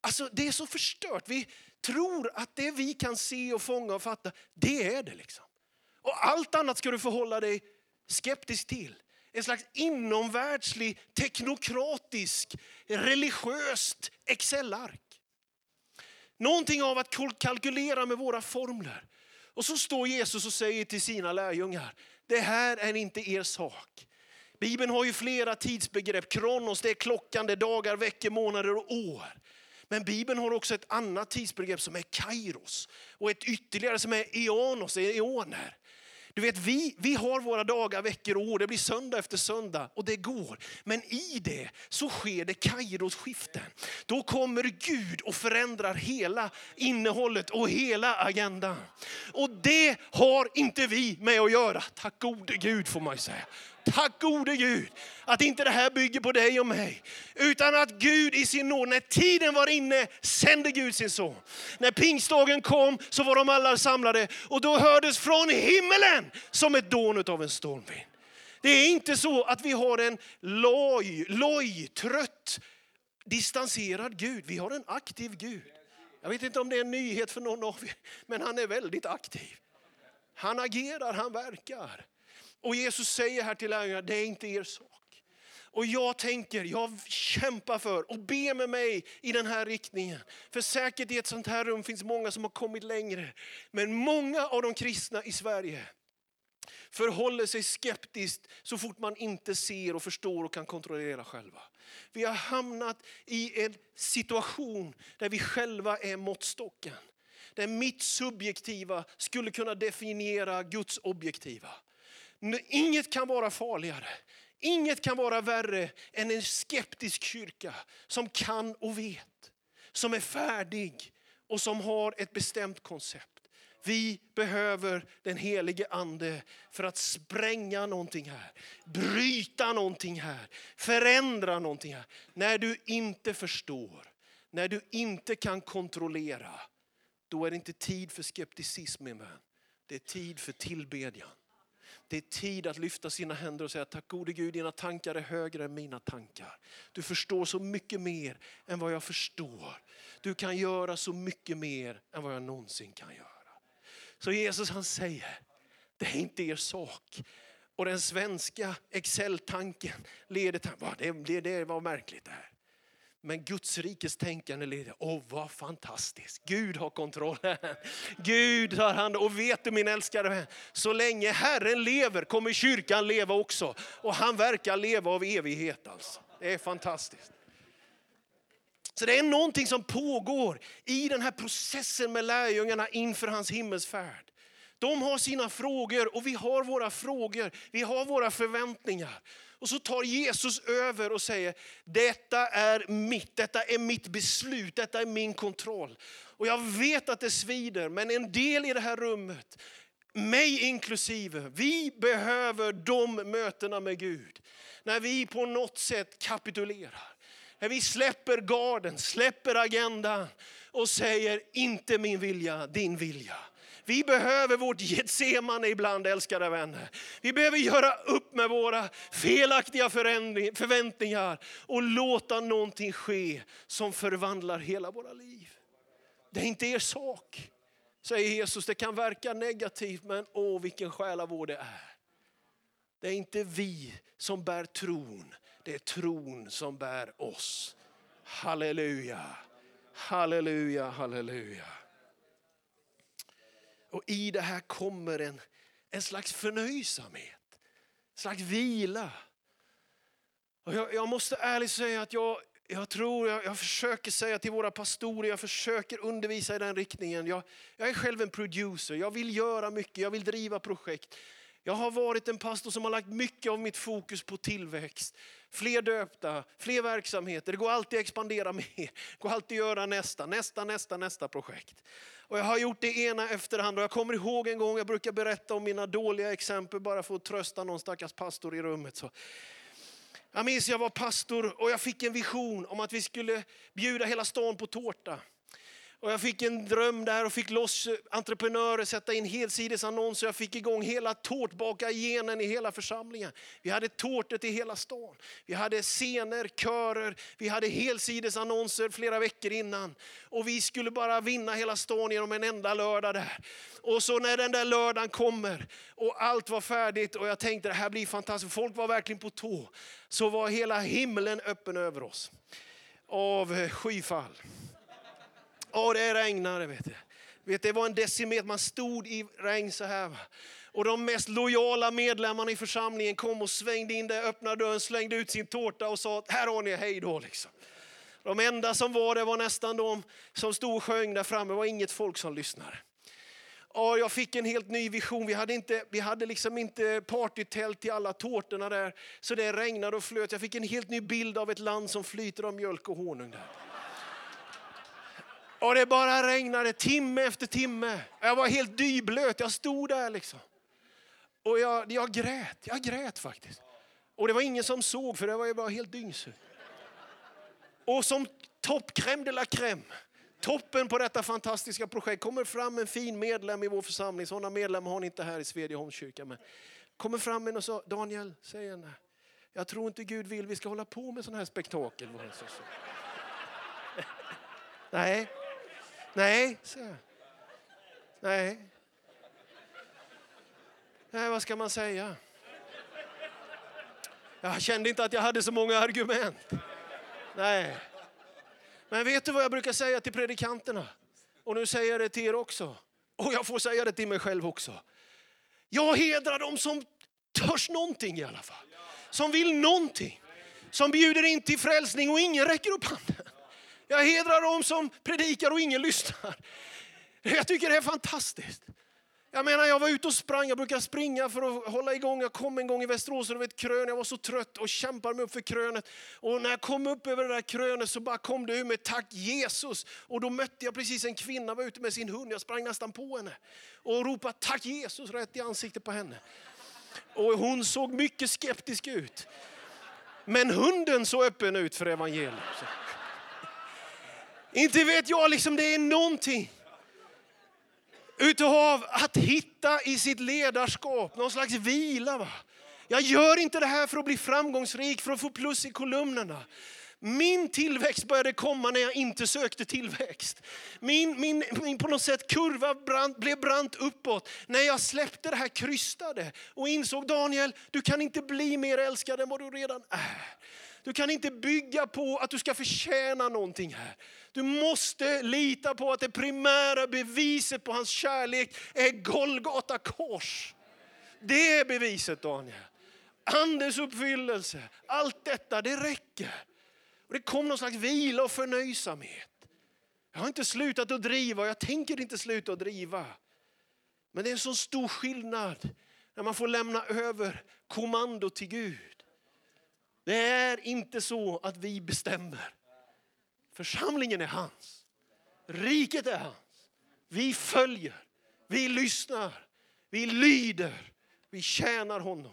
Alltså det är så förstört. Vi tror att det vi kan se och fånga och fatta, det är det liksom. Och allt annat ska du förhålla dig skeptisk till. En slags inomvärldslig, teknokratisk, religiöst Excel-ark. Någonting av att kalkylera med våra formler. Och så står Jesus och säger till sina lärjungar, det här är inte er sak. Bibeln har ju flera tidsbegrepp. Kronos, det är klockan, det är dagar, veckor, månader och år. Men Bibeln har också ett annat tidsbegrepp som är kairos. Och ett ytterligare som är eonos, eoner. Du vet, vi, vi har våra dagar, veckor och år. Det blir söndag efter söndag och det går. Men i det så sker det Kairos skiften. Då kommer Gud och förändrar hela innehållet och hela agendan. Och det har inte vi med att göra. Tack gode Gud får man säga. Tack gode Gud att inte det här bygger på dig och mig. Utan att Gud i sin nåd, när tiden var inne, sände Gud sin son. När pingstdagen kom så var de alla samlade och då hördes från himmelen som ett dån av en stormvind. Det är inte så att vi har en loj, loj, trött, distanserad Gud. Vi har en aktiv Gud. Jag vet inte om det är en nyhet för någon av er, men han är väldigt aktiv. Han agerar, han verkar. Och Jesus säger här till lärjungarna, det är inte er sak. Och jag tänker, jag kämpar för och ber med mig i den här riktningen. För säkert i ett sånt här rum finns många som har kommit längre. Men många av de kristna i Sverige förhåller sig skeptiskt så fort man inte ser och förstår och kan kontrollera själva. Vi har hamnat i en situation där vi själva är måttstocken. Där mitt subjektiva skulle kunna definiera Guds objektiva. Inget kan vara farligare, inget kan vara värre än en skeptisk kyrka som kan och vet, som är färdig och som har ett bestämt koncept. Vi behöver den helige ande för att spränga någonting här, bryta någonting här, förändra någonting här. När du inte förstår, när du inte kan kontrollera, då är det inte tid för skepticism min vän. Det är tid för tillbedjan. Det är tid att lyfta sina händer och säga tack gode Gud, dina tankar är högre än mina tankar. Du förstår så mycket mer än vad jag förstår. Du kan göra så mycket mer än vad jag någonsin kan göra. Så Jesus han säger, det är inte er sak. Och den svenska Excel-tanken leder till, det, det, det var märkligt det här. Men Guds rikes tänkande leder, åh vad fantastiskt. Gud har kontrollen. Gud har hand Och vet du min älskade vän, så länge Herren lever kommer kyrkan leva också. Och han verkar leva av evighet alltså. Det är fantastiskt. Så det är någonting som pågår i den här processen med lärjungarna inför hans himmelsfärd. De har sina frågor och vi har våra frågor, vi har våra förväntningar. Och så tar Jesus över och säger, detta är mitt, detta är mitt beslut, detta är min kontroll. Och jag vet att det svider, men en del i det här rummet, mig inklusive, vi behöver de mötena med Gud. När vi på något sätt kapitulerar. När vi släpper garden, släpper agendan och säger inte min vilja, din vilja. Vi behöver vårt Getsemane ibland älskade vänner. Vi behöver göra upp med våra felaktiga förväntningar och låta någonting ske som förvandlar hela våra liv. Det är inte er sak, säger Jesus. Det kan verka negativt men åh vilken själavård det är. Det är inte vi som bär tron, det är tron som bär oss. Halleluja, halleluja, halleluja. Och i det här kommer en, en slags förnöjsamhet, en slags vila. Och jag, jag måste ärligt säga att jag, jag tror, jag, jag, försöker säga till våra pastorer, jag försöker undervisa i den riktningen. Jag, jag är själv en producer, jag vill göra mycket, jag vill driva projekt. Jag har varit en pastor som har lagt mycket av mitt fokus på tillväxt. Fler döpta, fler verksamheter. Det går alltid att expandera <laughs> mer. Det går alltid att göra nästa, nästa, nästa, nästa projekt. Och jag har gjort det ena efter det andra. Jag kommer ihåg en gång, jag brukar berätta om mina dåliga exempel bara för att trösta någon stackars pastor i rummet. Så. Jag minns jag var pastor och jag fick en vision om att vi skulle bjuda hela stan på tårta. Och jag fick en dröm där och fick loss eh, entreprenörer, sätta in helsidesannonser. Jag fick igång hela tårtbakargenen i hela församlingen. Vi hade tårtet i hela stan. Vi hade scener, körer, vi hade helsidesannonser flera veckor innan. Och vi skulle bara vinna hela stan genom en enda lördag där. Och så när den där lördagen kommer och allt var färdigt och jag tänkte det här blir fantastiskt. Folk var verkligen på tå. Så var hela himlen öppen över oss. Av eh, skyfall. Åh, det regnade. Vet du. Vet, det var en decimeter, man stod i regn så här. Och de mest lojala medlemmarna i församlingen kom och svängde in där, öppnade dörren, slängde ut sin tårta och sa, här har ni, hej då. Liksom. De enda som var där var nästan de som stod och sjöng där framme, det var inget folk som lyssnade. Och jag fick en helt ny vision. Vi hade, inte, vi hade liksom inte partytält till alla tårtorna där, så det regnade och flöt. Jag fick en helt ny bild av ett land som flyter av mjölk och honung. Där. Och det bara regnade timme efter timme. Jag var helt dyblöt, jag stod där liksom. Och jag, jag grät, jag grät faktiskt. Och det var ingen som såg för det var ju bara helt dyngsur. Och som topp crème de la crème, toppen på detta fantastiska projekt, kommer fram en fin medlem i vår församling. Sådana medlemmar har ni inte här i Svedjeholmskyrkan. Men kommer fram en och sa, Daniel, säger han, jag tror inte Gud vill vi ska hålla på med sådana här spektakel. <laughs> Nej, Nej, så. Nej. Nej, vad ska man säga? Jag kände inte att jag hade så många argument. Nej. Men vet du vad jag brukar säga till predikanterna? Och nu säger jag det till er också. Och jag får säga det till mig själv också. Jag hedrar dem som törs någonting i alla fall. Som vill någonting. Som bjuder in till frälsning och ingen räcker upp handen. Jag hedrar dem som predikar och ingen lyssnar. Jag tycker det är fantastiskt. Jag menar, jag var ute och sprang, jag brukar springa för att hålla igång. Jag kom en gång i Västerås över ett krön, jag var så trött och kämpade mig upp för krönet. Och när jag kom upp över det där krönet så bara kom det ur mig, tack Jesus. Och då mötte jag precis en kvinna, var ute med sin hund, jag sprang nästan på henne. Och ropade tack Jesus rätt i ansiktet på henne. Och hon såg mycket skeptisk ut. Men hunden såg öppen ut för evangeliet. Inte vet jag, liksom det är någonting utav att hitta i sitt ledarskap någon slags vila. Va? Jag gör inte det här för att bli framgångsrik, för att få plus i kolumnerna. Min tillväxt började komma när jag inte sökte tillväxt. Min, min, min på något sätt kurva brant, blev brant uppåt när jag släppte det här krystade och insåg Daniel, du kan inte bli mer älskad än vad du redan är. Du kan inte bygga på att du ska förtjäna någonting här. Du måste lita på att det primära beviset på hans kärlek är Golgata kors. Det är beviset Daniel. Andens uppfyllelse, allt detta, det räcker. Och det kom någon slags vila och förnöjsamhet. Jag har inte slutat att driva och jag tänker inte sluta att driva. Men det är en så stor skillnad när man får lämna över kommando till Gud. Det är inte så att vi bestämmer. Församlingen är hans. Riket är hans. Vi följer, vi lyssnar, vi lyder, vi tjänar honom.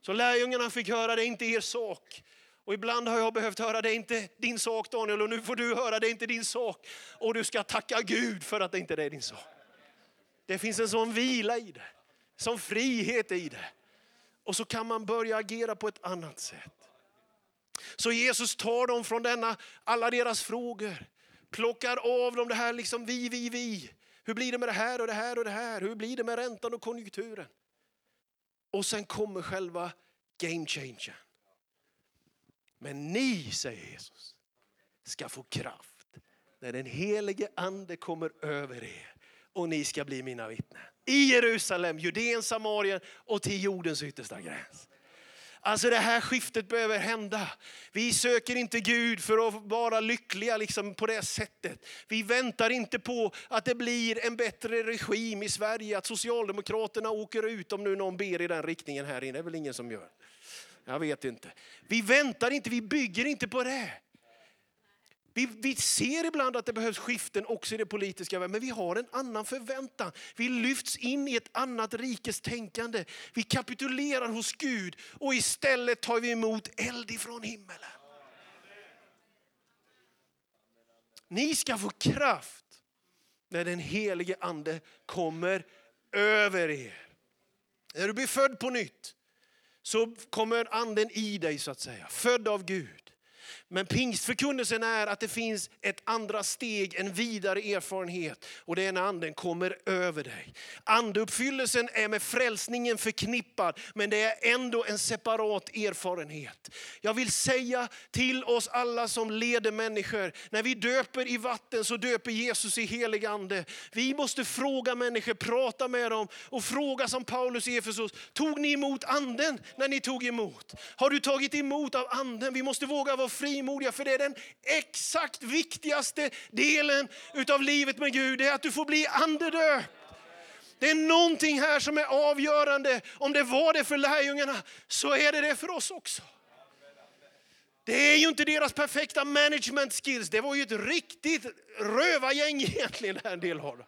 Så lärjungarna fick höra det är inte er sak. Och ibland har jag behövt höra det är inte din sak Daniel och nu får du höra det är inte din sak. Och du ska tacka Gud för att det inte är din sak. Det finns en sån vila i det, sån frihet i det. Och så kan man börja agera på ett annat sätt. Så Jesus tar dem från denna, alla deras frågor, plockar av dem det här liksom vi, vi, vi. Hur blir det med det här och det här och det här? Hur blir det med räntan och konjunkturen? Och sen kommer själva game changern. Men ni, säger Jesus, ska få kraft när den helige ande kommer över er och ni ska bli mina vittnen. I Jerusalem, Judeen, Samarien och till jordens yttersta gräns. Alltså det här skiftet behöver hända. Vi söker inte Gud för att vara lyckliga liksom på det sättet. Vi väntar inte på att det blir en bättre regim i Sverige, att Socialdemokraterna åker ut om nu någon ber i den riktningen här inne. Det är väl ingen som gör. Jag vet inte. Vi väntar inte, vi bygger inte på det. Vi, vi ser ibland att det behövs skiften också i det politiska men vi har en annan förväntan. Vi lyfts in i ett annat rikes tänkande. Vi kapitulerar hos Gud och istället tar vi emot eld ifrån himmelen. Ni ska få kraft när den helige ande kommer över er. När du blir född på nytt så kommer anden i dig så att säga, född av Gud. Men pingstförkunnelsen är att det finns ett andra steg, en vidare erfarenhet. Och det är när anden kommer över dig. Andeuppfyllelsen är med frälsningen förknippad, men det är ändå en separat erfarenhet. Jag vill säga till oss alla som leder människor, när vi döper i vatten så döper Jesus i helig ande. Vi måste fråga människor, prata med dem och fråga som Paulus i Efesos. Tog ni emot anden när ni tog emot? Har du tagit emot av anden? Vi måste våga vara frimodiga för det är den exakt viktigaste delen utav livet med Gud. Det är att du får bli andedöpt. Det är någonting här som är avgörande. Om det var det för lärjungarna så är det det för oss också. Det är ju inte deras perfekta management skills. Det var ju ett riktigt rövargäng egentligen, en del har.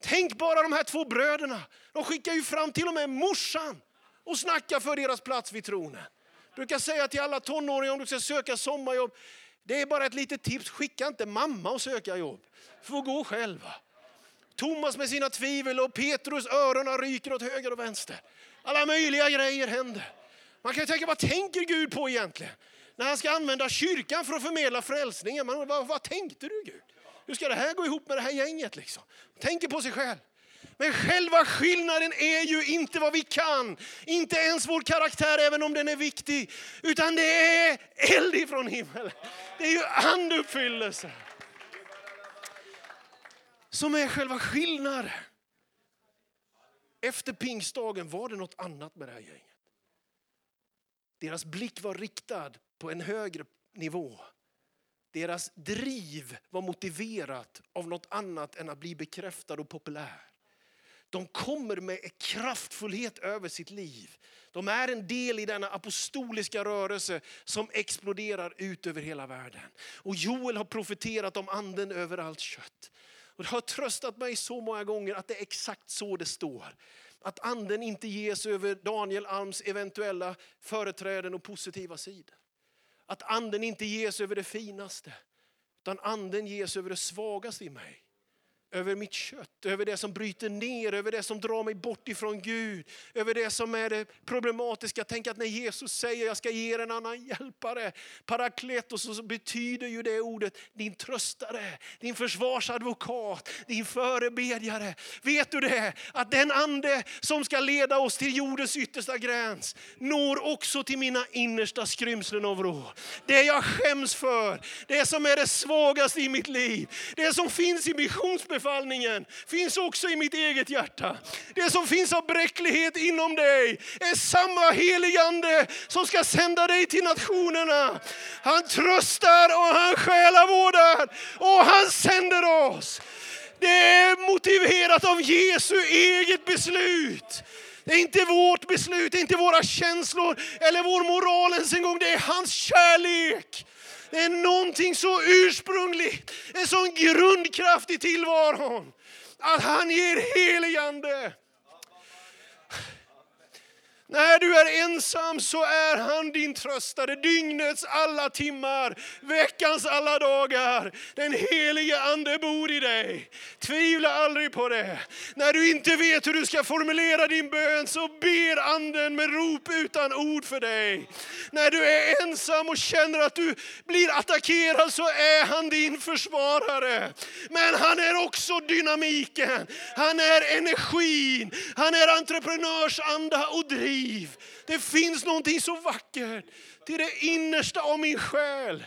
Tänk bara de här två bröderna. De skickar ju fram till och med morsan och snackar för deras plats vid tronen. Jag brukar säga till alla tonåringar om du ska söka sommarjobb, det är bara ett litet tips, skicka inte mamma och söka jobb. Du får gå själva. Thomas med sina tvivel och Petrus öronen ryker åt höger och vänster. Alla möjliga grejer händer. Man kan ju tänka, vad tänker Gud på egentligen? När han ska använda kyrkan för att förmedla frälsningen. Man, vad, vad tänkte du Gud? Hur ska det här gå ihop med det här gänget? Liksom? Tänker på sig själv. Men själva skillnaden är ju inte vad vi kan, inte ens vår karaktär även om den är viktig, utan det är eld ifrån himlen. Det är ju anduppfyllelse som är själva skillnaden. Efter pingstdagen var det något annat med det här gänget. Deras blick var riktad på en högre nivå. Deras driv var motiverat av något annat än att bli bekräftad och populär. De kommer med kraftfullhet över sitt liv. De är en del i denna apostoliska rörelse som exploderar ut över hela världen. Och Joel har profeterat om anden över allt kött. Och det har tröstat mig så många gånger att det är exakt så det står. Att anden inte ges över Daniel Alms eventuella företräden och positiva sidor. Att anden inte ges över det finaste, utan anden ges över det svagaste i mig över mitt kött, över det som bryter ner, över det som drar mig bort ifrån Gud, över det som är det problematiska. Tänk att när Jesus säger jag ska ge er en annan hjälpare, parakletos, så betyder ju det ordet din tröstare, din försvarsadvokat, din förebedjare. Vet du det? Att den ande som ska leda oss till jordens yttersta gräns når också till mina innersta skrymslen och vrår. Det jag skäms för, det som är det svagaste i mitt liv, det som finns i missionsbefället befallningen finns också i mitt eget hjärta. Det som finns av bräcklighet inom dig är samma heligande som ska sända dig till nationerna. Han tröstar och han själavårdar och han sänder oss. Det är motiverat av Jesu eget beslut. Det är inte vårt beslut, det är inte våra känslor eller vår moral ens en gång. Det är hans kärlek. Det är någonting så ursprungligt, en sån grundkraft i tillvaron. Att han ger heligande. När du är ensam så är han din tröstare dygnets alla timmar, veckans alla dagar. Den helige ande bor i dig. Tvivla aldrig på det. När du inte vet hur du ska formulera din bön så ber anden med rop utan ord för dig. När du är ensam och känner att du blir attackerad så är han din försvarare. Men han är också dynamiken, han är energin, han är entreprenörsanda och driv liv. Det finns någonting så vackert till det innersta av min själ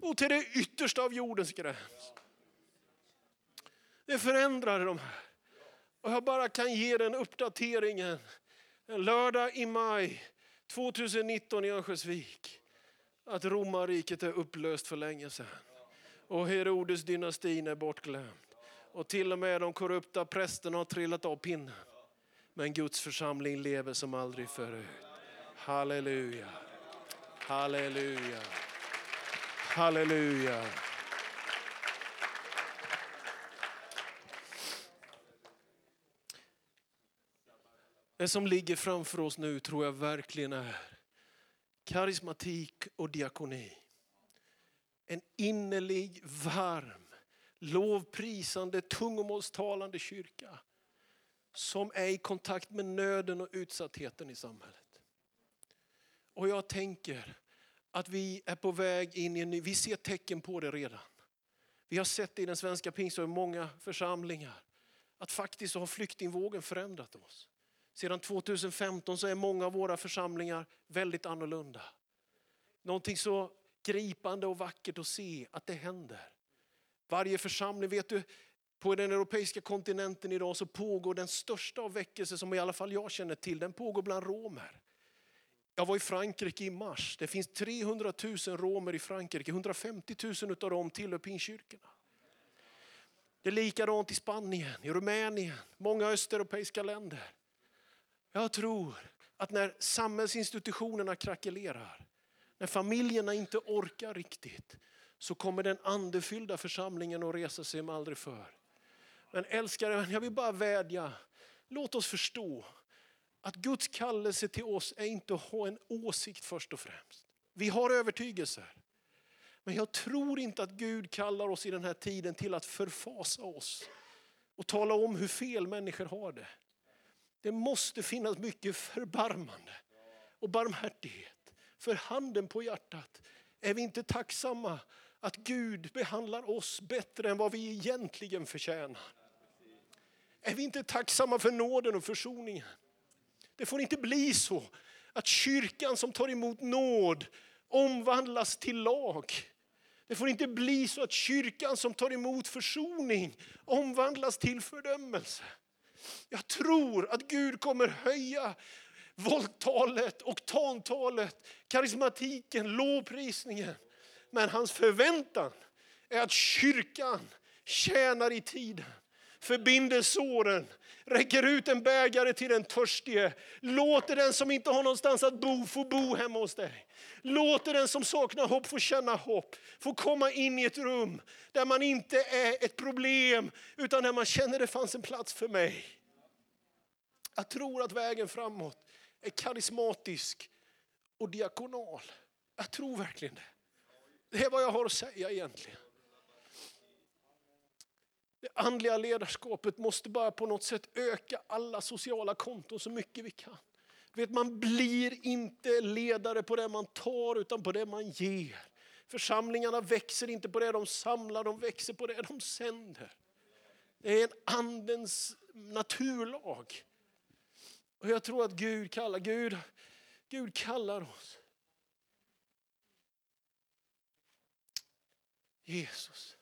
och till det yttersta av jordens gräns. Det förändrar de här. Och jag bara kan ge den uppdateringen. En lördag i maj 2019 i Örnsköldsvik. Att romarriket är upplöst för länge sedan. Och Herodes dynastin är bortglömd. Och till och med de korrupta prästerna har trillat av pinnen. Men Guds församling lever som aldrig förut. Halleluja. Halleluja. Halleluja. Det som ligger framför oss nu tror jag verkligen är karismatik och diakoni. En innerlig, varm, lovprisande, tungomålstalande kyrka som är i kontakt med nöden och utsattheten i samhället. Och jag tänker att vi är på väg in i en ny, vi ser tecken på det redan. Vi har sett det i den svenska pingsten i många församlingar. Att faktiskt har flyktingvågen förändrat oss. Sedan 2015 så är många av våra församlingar väldigt annorlunda. Någonting så gripande och vackert att se att det händer. Varje församling, vet du, på den europeiska kontinenten idag så pågår den största av väckelser som i alla fall jag känner till. Den pågår bland romer. Jag var i Frankrike i mars. Det finns 300 000 romer i Frankrike. 150 000 av dem tillhör pinkyrkorna. Det är likadant i Spanien, i Rumänien, många östeuropeiska länder. Jag tror att när samhällsinstitutionerna krackelerar, när familjerna inte orkar riktigt, så kommer den andefyllda församlingen att resa sig med aldrig förr. Men älskade vän, jag vill bara vädja. Låt oss förstå att Guds kallelse till oss är inte att ha en åsikt först och främst. Vi har övertygelser. Men jag tror inte att Gud kallar oss i den här tiden till att förfasa oss och tala om hur fel människor har det. Det måste finnas mycket förbarmande och barmhärtighet. För handen på hjärtat, är vi inte tacksamma att Gud behandlar oss bättre än vad vi egentligen förtjänar? Är vi inte tacksamma för nåden och försoningen? Det får inte bli så att kyrkan som tar emot nåd omvandlas till lag. Det får inte bli så att kyrkan som tar emot försoning omvandlas till fördömelse. Jag tror att Gud kommer höja volttalet, oktantalet, karismatiken, lovprisningen. Men hans förväntan är att kyrkan tjänar i tiden, förbinder såren, räcker ut en bägare till den törstige, låter den som inte har någonstans att bo få bo hemma hos dig. Låter den som saknar hopp få känna hopp, få komma in i ett rum där man inte är ett problem utan där man känner det fanns en plats för mig. Jag tror att vägen framåt är karismatisk och diakonal. Jag tror verkligen det. Det är vad jag har att säga egentligen. Det andliga ledarskapet måste bara på något sätt öka alla sociala konton så mycket vi kan. Vet, man blir inte ledare på det man tar utan på det man ger. Församlingarna växer inte på det de samlar, de växer på det de sänder. Det är en andens naturlag. Och jag tror att Gud kallar, Gud, Gud kallar oss. Jesus.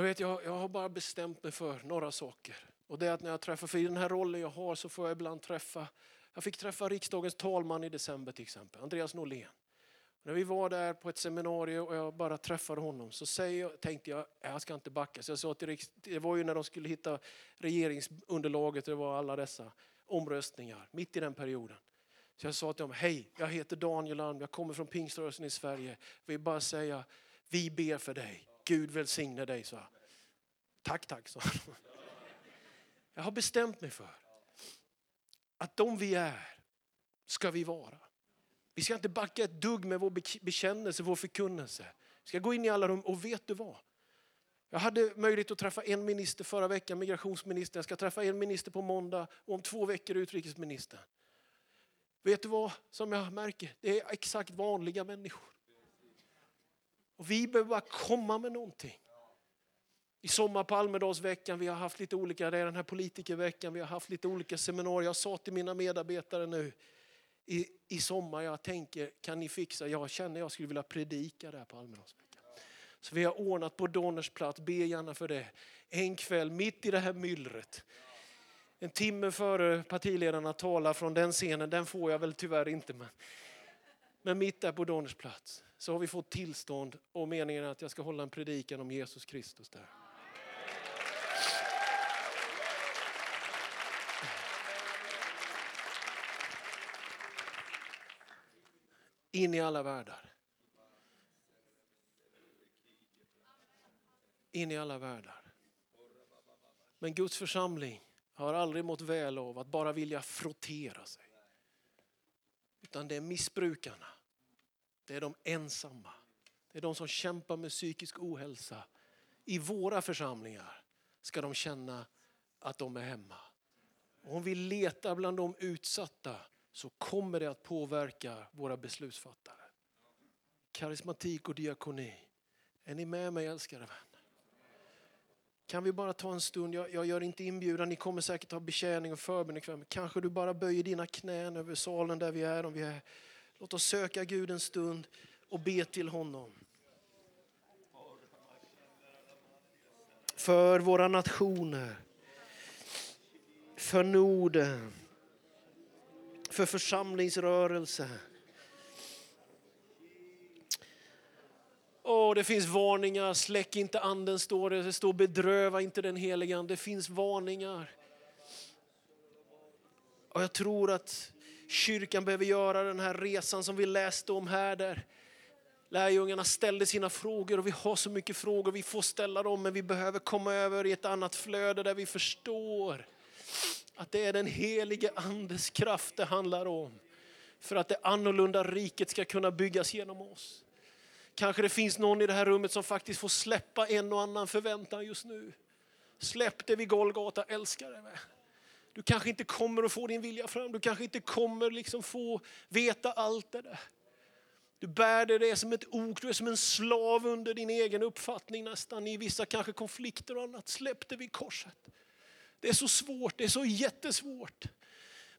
Jag, vet, jag, jag har bara bestämt mig för några saker. Och det är att när jag träffar, för i den här rollen jag har så får jag ibland träffa, jag fick träffa riksdagens talman i december till exempel, Andreas Norlén. När vi var där på ett seminarium och jag bara träffade honom så säger jag, tänkte jag, jag ska inte backa. Så jag sa till det var ju när de skulle hitta regeringsunderlaget, det var alla dessa omröstningar, mitt i den perioden. Så jag sa till dem, hej, jag heter Daniel Alm, jag kommer från pingströrelsen i Sverige. Jag vill bara säga, vi ber för dig. Gud välsigne dig, sa Tack, tack, sa han. Jag har bestämt mig för att de vi är ska vi vara. Vi ska inte backa ett dugg med vår bekännelse, vår förkunnelse. Vi ska gå in i alla rum och vet du vad? Jag hade möjlighet att träffa en minister förra veckan, migrationsministern. Jag ska träffa en minister på måndag och om två veckor utrikesministern. Vet du vad som jag märker? Det är exakt vanliga människor. Och vi behöver bara komma med någonting. I sommar på Almedalsveckan, vi har haft lite olika, det är den här politikerveckan, vi har haft lite olika seminarier. Jag sa till mina medarbetare nu i, i sommar, jag tänker, kan ni fixa, jag känner jag skulle vilja predika där på Almedalsveckan. Så vi har ordnat på Donners plats, be gärna för det. En kväll mitt i det här myllret. En timme före partiledarna talar från den scenen, den får jag väl tyvärr inte. Men, men mitt där på Donners plats så har vi fått tillstånd och meningen är att jag ska hålla en predikan om Jesus Kristus där. In i alla världar. In i alla världar. Men Guds församling har aldrig mått väl av att bara vilja frottera sig. Utan det är missbrukarna. Det är de ensamma. Det är de som kämpar med psykisk ohälsa. I våra församlingar ska de känna att de är hemma. Och om vi letar bland de utsatta så kommer det att påverka våra beslutsfattare. Karismatik och diakoni. Är ni med mig älskade vänner? Kan vi bara ta en stund, jag, jag gör inte inbjudan, ni kommer säkert ha betjäning och förbön ikväll, men kanske du bara böjer dina knän över salen där vi är, om vi är. Låt oss söka Gud en stund och be till honom. För våra nationer, för Norden, för församlingsrörelsen Oh, det finns varningar, släck inte anden står det. Det står bedröva inte den heliga Det finns varningar. Och jag tror att kyrkan behöver göra den här resan som vi läste om här. Där lärjungarna ställde sina frågor och vi har så mycket frågor. Vi får ställa dem men vi behöver komma över i ett annat flöde där vi förstår att det är den helige andes kraft det handlar om. För att det annorlunda riket ska kunna byggas genom oss. Kanske det finns någon i det här rummet som faktiskt får släppa en och annan förväntan just nu. Släpp det vid Golgata, älskare. Du kanske inte kommer att få din vilja fram, du kanske inte kommer liksom få veta allt det där. Du bär det, det som ett ok, du är som en slav under din egen uppfattning nästan i vissa kanske konflikter och annat. Släpp det vid korset. Det är så svårt, det är så jättesvårt.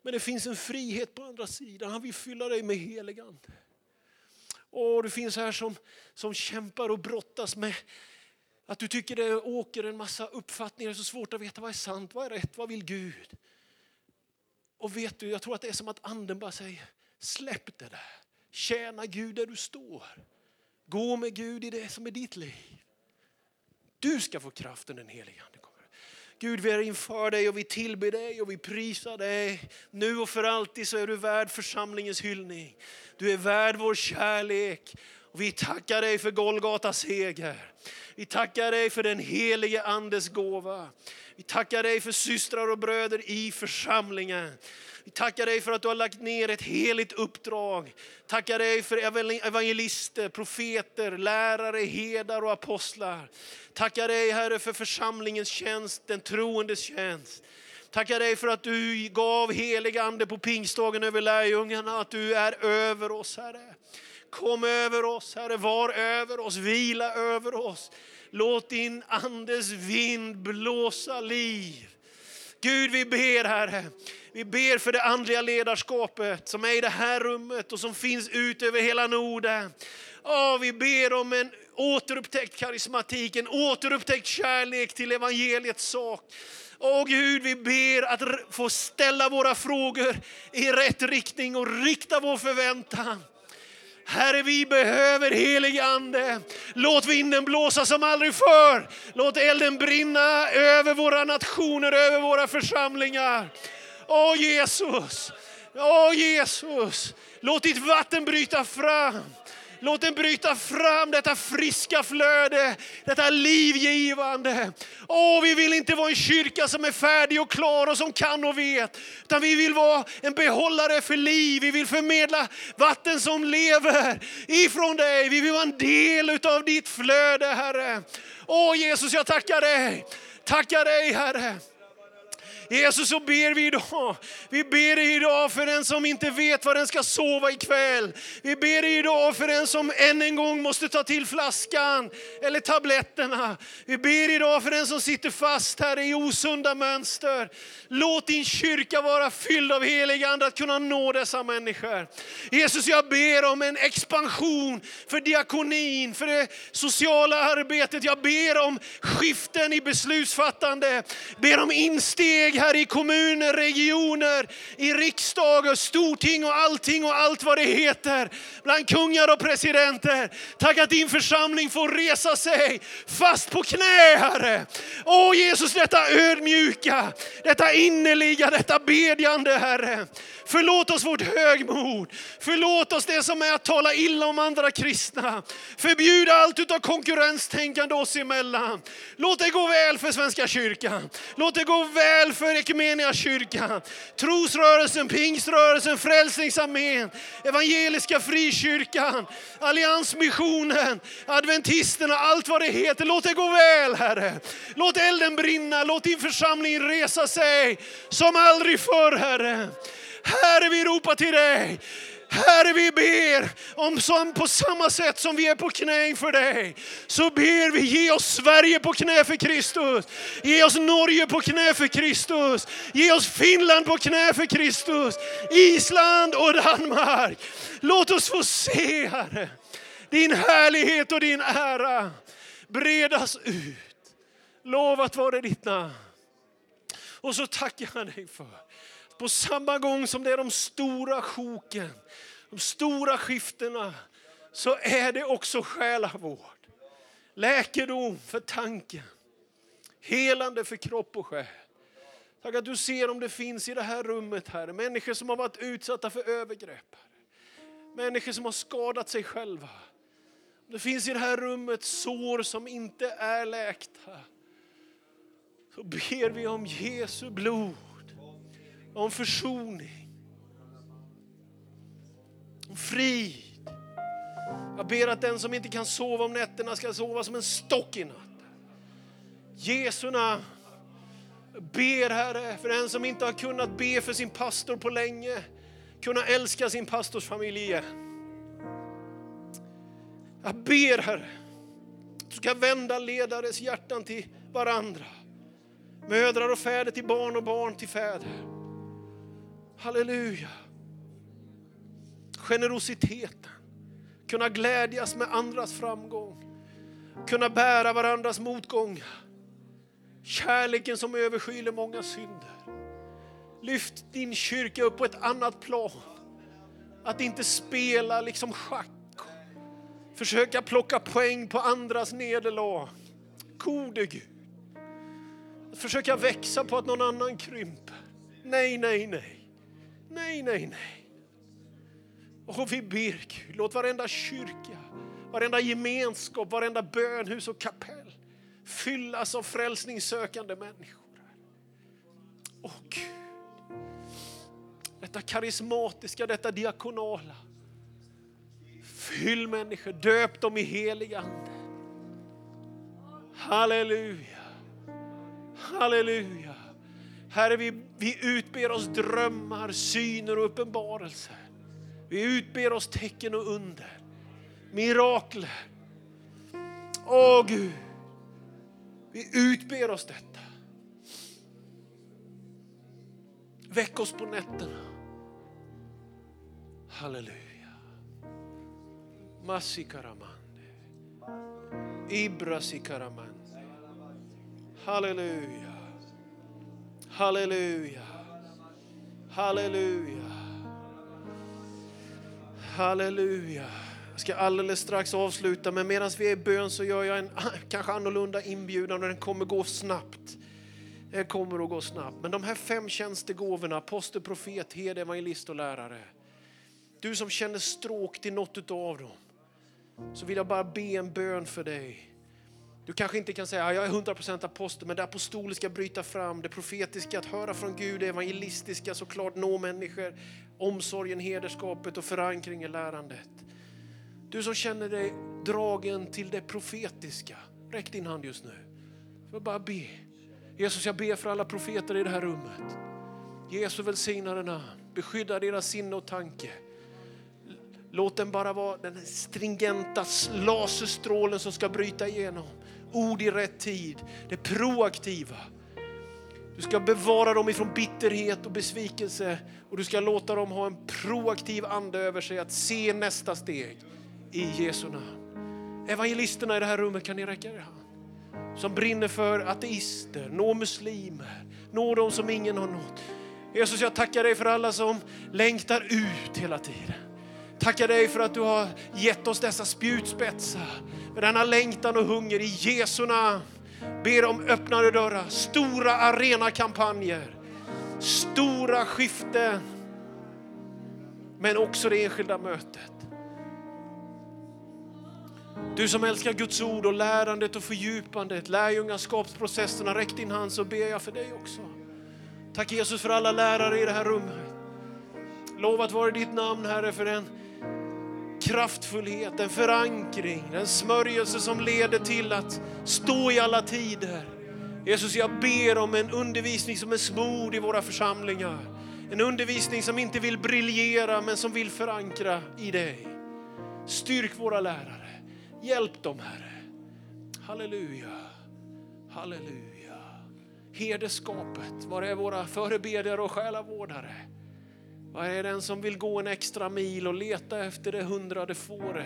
Men det finns en frihet på andra sidan. Han vill fylla dig med heligande. Och du finns här som, som kämpar och brottas med Att du tycker det åker en massa uppfattningar, det är så svårt att veta vad är sant, vad är rätt, vad vill Gud? Och vet du, jag tror att det är som att anden bara säger, släpp det där. Tjäna Gud där du står. Gå med Gud i det som är ditt liv. Du ska få kraften den helige Ande. Gud, vi är inför dig och vi tillber dig och vi prisar dig. Nu och för alltid så är du värd församlingens hyllning. Du är värd vår kärlek. Och vi tackar dig för Golgatas seger. Vi tackar dig för den helige Andes gåva. Vi tackar dig för systrar och bröder i församlingen. Vi tackar dig för att du har lagt ner ett heligt uppdrag. Tackar dig för evangelister, profeter, lärare, herdar och apostlar. Tackar dig Herre för församlingens tjänst, den troendes tjänst. Tackar dig för att du gav helig ande på pingstdagen över lärjungarna, att du är över oss Herre. Kom över oss Herre, var över oss, vila över oss. Låt din andes vind blåsa liv. Gud vi ber Herre, vi ber för det andliga ledarskapet som är i det här rummet och som finns ut över hela Norden. Oh, vi ber om en återupptäckt karismatik, en återupptäckt kärlek till evangeliets sak. Åh Gud, vi ber att få ställa våra frågor i rätt riktning och rikta vår förväntan. Herre, vi behöver helig ande. Låt vinden blåsa som aldrig förr. Låt elden brinna över våra nationer, över våra församlingar. Åh Jesus, åh Jesus, låt ditt vatten bryta fram. Låt den bryta fram detta friska flöde, detta livgivande. Åh, vi vill inte vara en kyrka som är färdig och klar och som kan och vet. Utan vi vill vara en behållare för liv. Vi vill förmedla vatten som lever ifrån dig. Vi vill vara en del av ditt flöde, Herre. Åh Jesus, jag tackar dig. Tackar dig, Herre. Jesus, så ber vi idag. Vi ber dig idag för den som inte vet var den ska sova ikväll. Vi ber dig idag för den som än en gång måste ta till flaskan eller tabletterna. Vi ber idag för den som sitter fast här i osunda mönster. Låt din kyrka vara fylld av helig ande att kunna nå dessa människor. Jesus, jag ber om en expansion för diakonin, för det sociala arbetet. Jag ber om skiften i beslutsfattande, ber om insteg här i kommuner, regioner, i riksdag och storting och allting och allt vad det heter. Bland kungar och presidenter. Tack att din församling får resa sig fast på knä, Herre. Åh Jesus, detta ödmjuka, detta innerliga, detta bedjande, Herre. Förlåt oss vårt högmod. Förlåt oss det som är att tala illa om andra kristna. Förbjud allt utav konkurrenstänkande oss emellan. Låt det gå väl för Svenska kyrkan. Låt det gå väl för kyrkan. Trosrörelsen, pingströrelsen, Frälsningsarmén, Evangeliska frikyrkan, Alliansmissionen, Adventisterna, allt vad det heter. Låt det gå väl Herre. Låt elden brinna, låt din församling resa sig som aldrig förr Herre. Herre, vi ropar till dig. Herre, vi ber om som på samma sätt som vi är på knä inför dig, så ber vi ge oss Sverige på knä för Kristus. Ge oss Norge på knä för Kristus. Ge oss Finland på knä för Kristus. Island och Danmark. Låt oss få se, Herre, din härlighet och din ära bredas ut. Lovat vare ditt namn. Och så tackar jag dig för på samma gång som det är de stora sjoken, de stora skiftena, så är det också själavård. Läkedom för tanken, helande för kropp och själ. Tack att du ser om det finns i det här rummet, Herre, människor som har varit utsatta för övergrepp. Människor som har skadat sig själva. Det finns i det här rummet sår som inte är läkta. Så ber vi om Jesu blod om försoning, om frid. Jag ber att den som inte kan sova om nätterna ska sova som en stock i natt. Jesu namn. Ber Herre för den som inte har kunnat be för sin pastor på länge, kunna älska sin pastors familj igen. Jag ber Herre, du ska vända ledares hjärtan till varandra. Mödrar och fäder till barn och barn till fäder. Halleluja. Generositeten, kunna glädjas med andras framgång. kunna bära varandras motgångar. Kärleken som överskyler många synder. Lyft din kyrka upp på ett annat plan. Att inte spela liksom schack. Försöka plocka poäng på andras nederlag. Gode Gud. Att försöka växa på att någon annan krymper. Nej, nej, nej. Nej, nej, nej. Och vi ber Gud, låt varenda kyrka, varenda gemenskap, varenda bönhus och kapell fyllas av frälsningssökande människor. Åh Gud. Detta karismatiska, detta diakonala. Fyll människor, döp dem i helig ande. Halleluja. Halleluja. Herre, vi, vi utber oss drömmar, syner och uppenbarelser. Vi utber oss tecken och under, mirakler. Åh Gud, vi utber oss detta. Väck oss på nätterna. Halleluja. Massikaramande. Ibrasikaramande. Halleluja. Halleluja. Halleluja. Halleluja. Jag ska alldeles strax avsluta, men medan vi är i bön så gör jag en <laughs> kanske annorlunda inbjudan och den kommer gå snabbt. Det kommer att gå snabbt. Men de här fem tjänstegåvorna, apostel, profet, herde, evangelist och lärare. Du som känner stråk till något av dem, så vill jag bara be en bön för dig. Du kanske inte kan säga jag är 100% apostel, men det apostoliska bryta fram, det profetiska att höra från Gud, det evangelistiska såklart nå människor, omsorgen, hederskapet och förankring i lärandet. Du som känner dig dragen till det profetiska, räck din hand just nu. För bara be. Jesus, jag ber för alla profeter i det här rummet. Jesu välsigna namn, beskydda deras sinne och tanke. Låt den bara vara den stringenta laserstrålen som ska bryta igenom. Ord i rätt tid, det proaktiva. Du ska bevara dem ifrån bitterhet och besvikelse och du ska låta dem ha en proaktiv ande över sig att se nästa steg i Jesu namn. Evangelisterna i det här rummet, kan ni räcka er hand? Som brinner för ateister, nå muslimer, nå dem som ingen har nått. Jesus, jag tackar dig för alla som längtar ut hela tiden. Tackar dig för att du har gett oss dessa spjutspetsar med denna längtan och hunger i Jesu namn. Ber om öppnade dörrar, stora arenakampanjer, stora skiften. Men också det enskilda mötet. Du som älskar Guds ord och lärandet och fördjupandet, lärjungaskapsprocesserna, räck din hand så ber jag för dig också. Tack Jesus för alla lärare i det här rummet. Lovat vare ditt namn Herre för den kraftfullhet, en förankring, en smörjelse som leder till att stå i alla tider. Jesus, jag ber om en undervisning som är smord i våra församlingar. En undervisning som inte vill briljera men som vill förankra i dig. Styrk våra lärare. Hjälp dem Herre. Halleluja. Halleluja. Herdeskapet, var är våra förebedjare och själavårdare? Var är den som vill gå en extra mil och leta efter det hundrade fåret?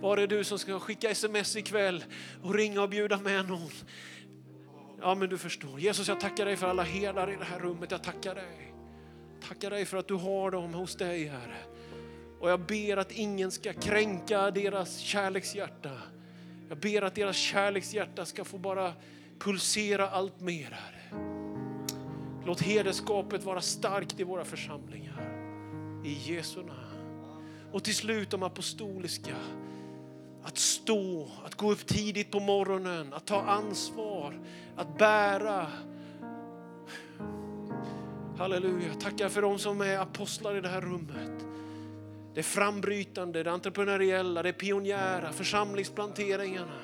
Var är du som ska skicka sms ikväll och ringa och bjuda med någon? Ja, men du förstår. Jesus, jag tackar dig för alla herdar i det här rummet. Jag tackar dig. Tackar dig för att du har dem hos dig, Herre. Och jag ber att ingen ska kränka deras kärlekshjärta. Jag ber att deras kärlekshjärta ska få bara pulsera allt mer, Herre. Låt herdeskapet vara starkt i våra församlingar. I Jesu namn. Och till slut de apostoliska. Att stå, att gå upp tidigt på morgonen, att ta ansvar, att bära. Halleluja, tackar för de som är apostlar i det här rummet. Det frambrytande, det entreprenöriella, det pionjära, församlingsplanteringarna.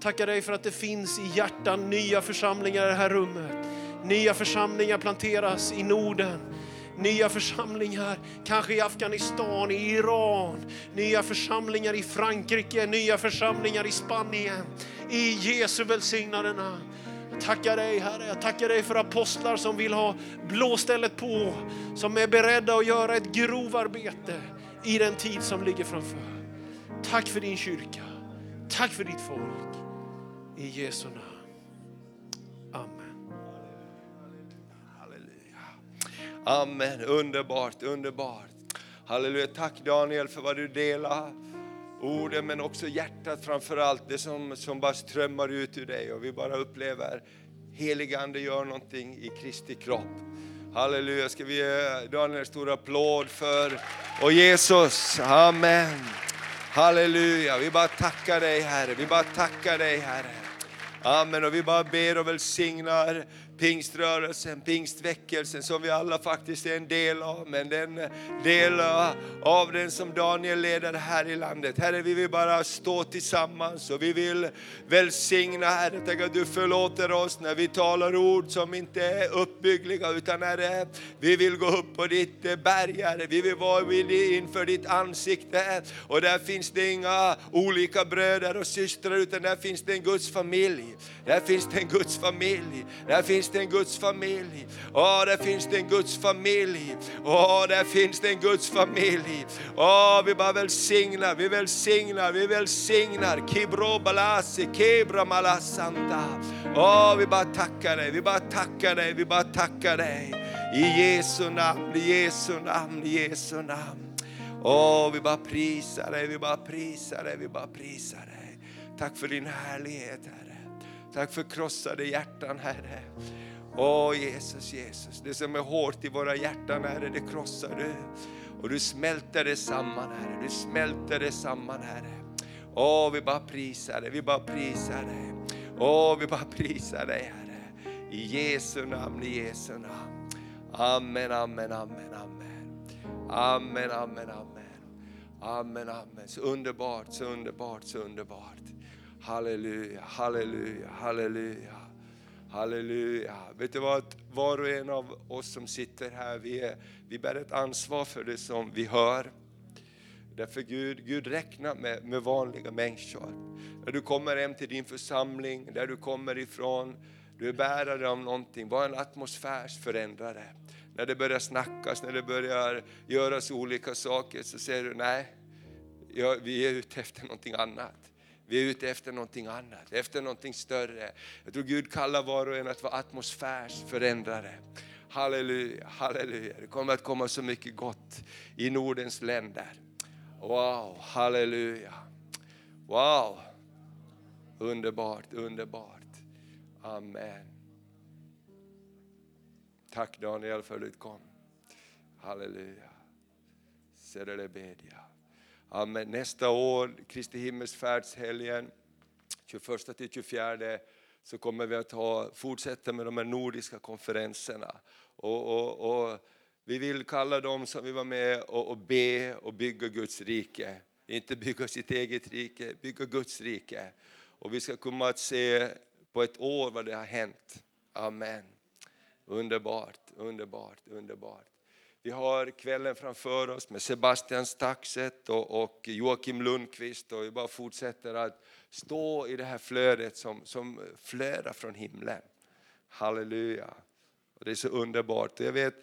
Tackar dig för att det finns i hjärtan nya församlingar i det här rummet. Nya församlingar planteras i Norden. Nya församlingar, kanske i Afghanistan, i Iran, nya församlingar i Frankrike, nya församlingar i Spanien. I Jesu välsignade namn. Jag tackar dig Herre, jag tackar dig för apostlar som vill ha blåstället på, som är beredda att göra ett grovarbete i den tid som ligger framför. Tack för din kyrka, tack för ditt folk. I Jesu namn. Amen, underbart, underbart. Halleluja, tack Daniel för vad du delar. Orden men också hjärtat framför allt, det som, som bara strömmar ut ur dig och vi bara upplever helig Ande gör någonting i Kristi kropp. Halleluja, ska vi ge Daniel en stor applåd för och Jesus, amen. Halleluja, vi bara tackar dig Herre, vi bara tackar dig Herre. Amen, och vi bara ber och välsignar pingströrelsen, pingstväckelsen som vi alla faktiskt är en del av, men den del av den som Daniel leder här i landet. Herre, vi vill bara stå tillsammans och vi vill välsigna Herre, tänk att du förlåter oss när vi talar ord som inte är uppbyggliga, utan Herre, vi vill gå upp på ditt berg Herre, vi vill vara inför ditt ansikte och där finns det inga olika bröder och systrar, utan där finns det en Guds familj. Där finns det en Guds familj. Där finns det en Guds familj. Åh, där finns det en Guds familj. Åh, där finns det en Guds familj. Åh, vi bara välsignar, vi välsignar, vi välsignar. Kibro balasi, kebra malasanta. Åh, vi bara tackar dig, vi bara tackar dig, vi bara tackar dig. I Jesu namn, i Jesu namn, i Jesu namn. Åh, vi bara prisar dig, vi bara prisar dig, vi bara prisar dig. Tack för din härlighet, Herre. Tack för krossade hjärtan, Herre. Åh Jesus, Jesus, det som är hårt i våra hjärtan, Herre, det krossar du. Och du smälter det samman, Herre. Du smälter det samman, Herre. Åh, vi bara prisar dig, vi bara prisar dig. Åh, vi bara prisar dig, Herre. I Jesu namn, i Jesu namn. Amen, amen, amen, amen. Amen, amen, amen. Amen, amen. Så underbart, så underbart, så underbart. Halleluja, halleluja, halleluja. Halleluja. Vet du vad, var och en av oss som sitter här, vi, är, vi bär ett ansvar för det som vi hör. Därför Gud, Gud räknar med, med vanliga människor. När du kommer hem till din församling, där du kommer ifrån, du är bärare av någonting, var en atmosfärsförändrare. När det börjar snackas, när det börjar göras olika saker så säger du nej, vi är ute efter någonting annat. Vi är ute efter någonting annat, efter någonting större. Jag tror Gud kallar var och en att vara atmosfärsförändrare. Halleluja, halleluja. Det kommer att komma så mycket gott i Nordens länder. Wow, halleluja. Wow, underbart, underbart. Amen. Tack Daniel för att du kom. Halleluja. Sedelebedja. Amen. Nästa år, Kristi himmelsfärdshelgen, 21 till 24, så kommer vi att ha, fortsätta med de här nordiska konferenserna. Och, och, och vi vill kalla dem som vi var med och, och be och bygga Guds rike. Inte bygga sitt eget rike, bygga Guds rike. Och vi ska komma att se på ett år vad det har hänt. Amen. Underbart, underbart, underbart. Vi har kvällen framför oss med Sebastian Staxet och, och Joakim Lundqvist och vi bara fortsätter att stå i det här flödet som, som flödar från himlen. Halleluja. Och det är så underbart. Jag vet,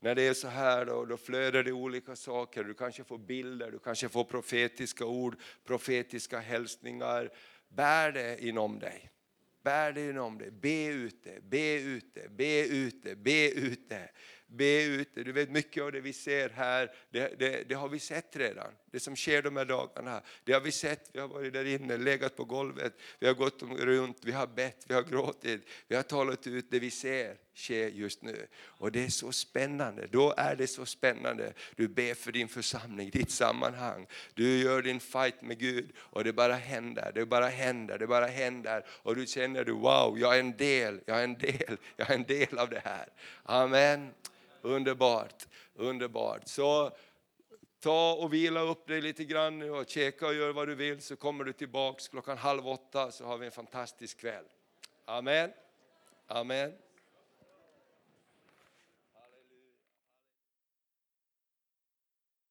när det är så här då, då flödar det olika saker. Du kanske får bilder, du kanske får profetiska ord, profetiska hälsningar. Bär det inom dig. Bär det inom dig. Be ut det, be ut det, be ut det, be ut det be ut det. Du vet mycket av det vi ser här, det, det, det, har vi sett redan. Det som sker de här dagarna, det har vi sett. Vi har varit där inne, legat på golvet, vi har gått runt, vi har bett, vi har gråtit, vi har talat ut det vi ser ske just nu. Och det är så spännande, då är det så spännande. Du ber för din församling, ditt sammanhang. Du gör din fight med Gud och det bara händer, det bara händer, det bara händer. Och du känner du wow, jag är en del, jag är en del, jag är en del av det här. Amen. Underbart, underbart. Så ta och vila upp dig lite grann nu och käka och gör vad du vill så kommer du tillbaks klockan halv åtta så har vi en fantastisk kväll. Amen. Amen.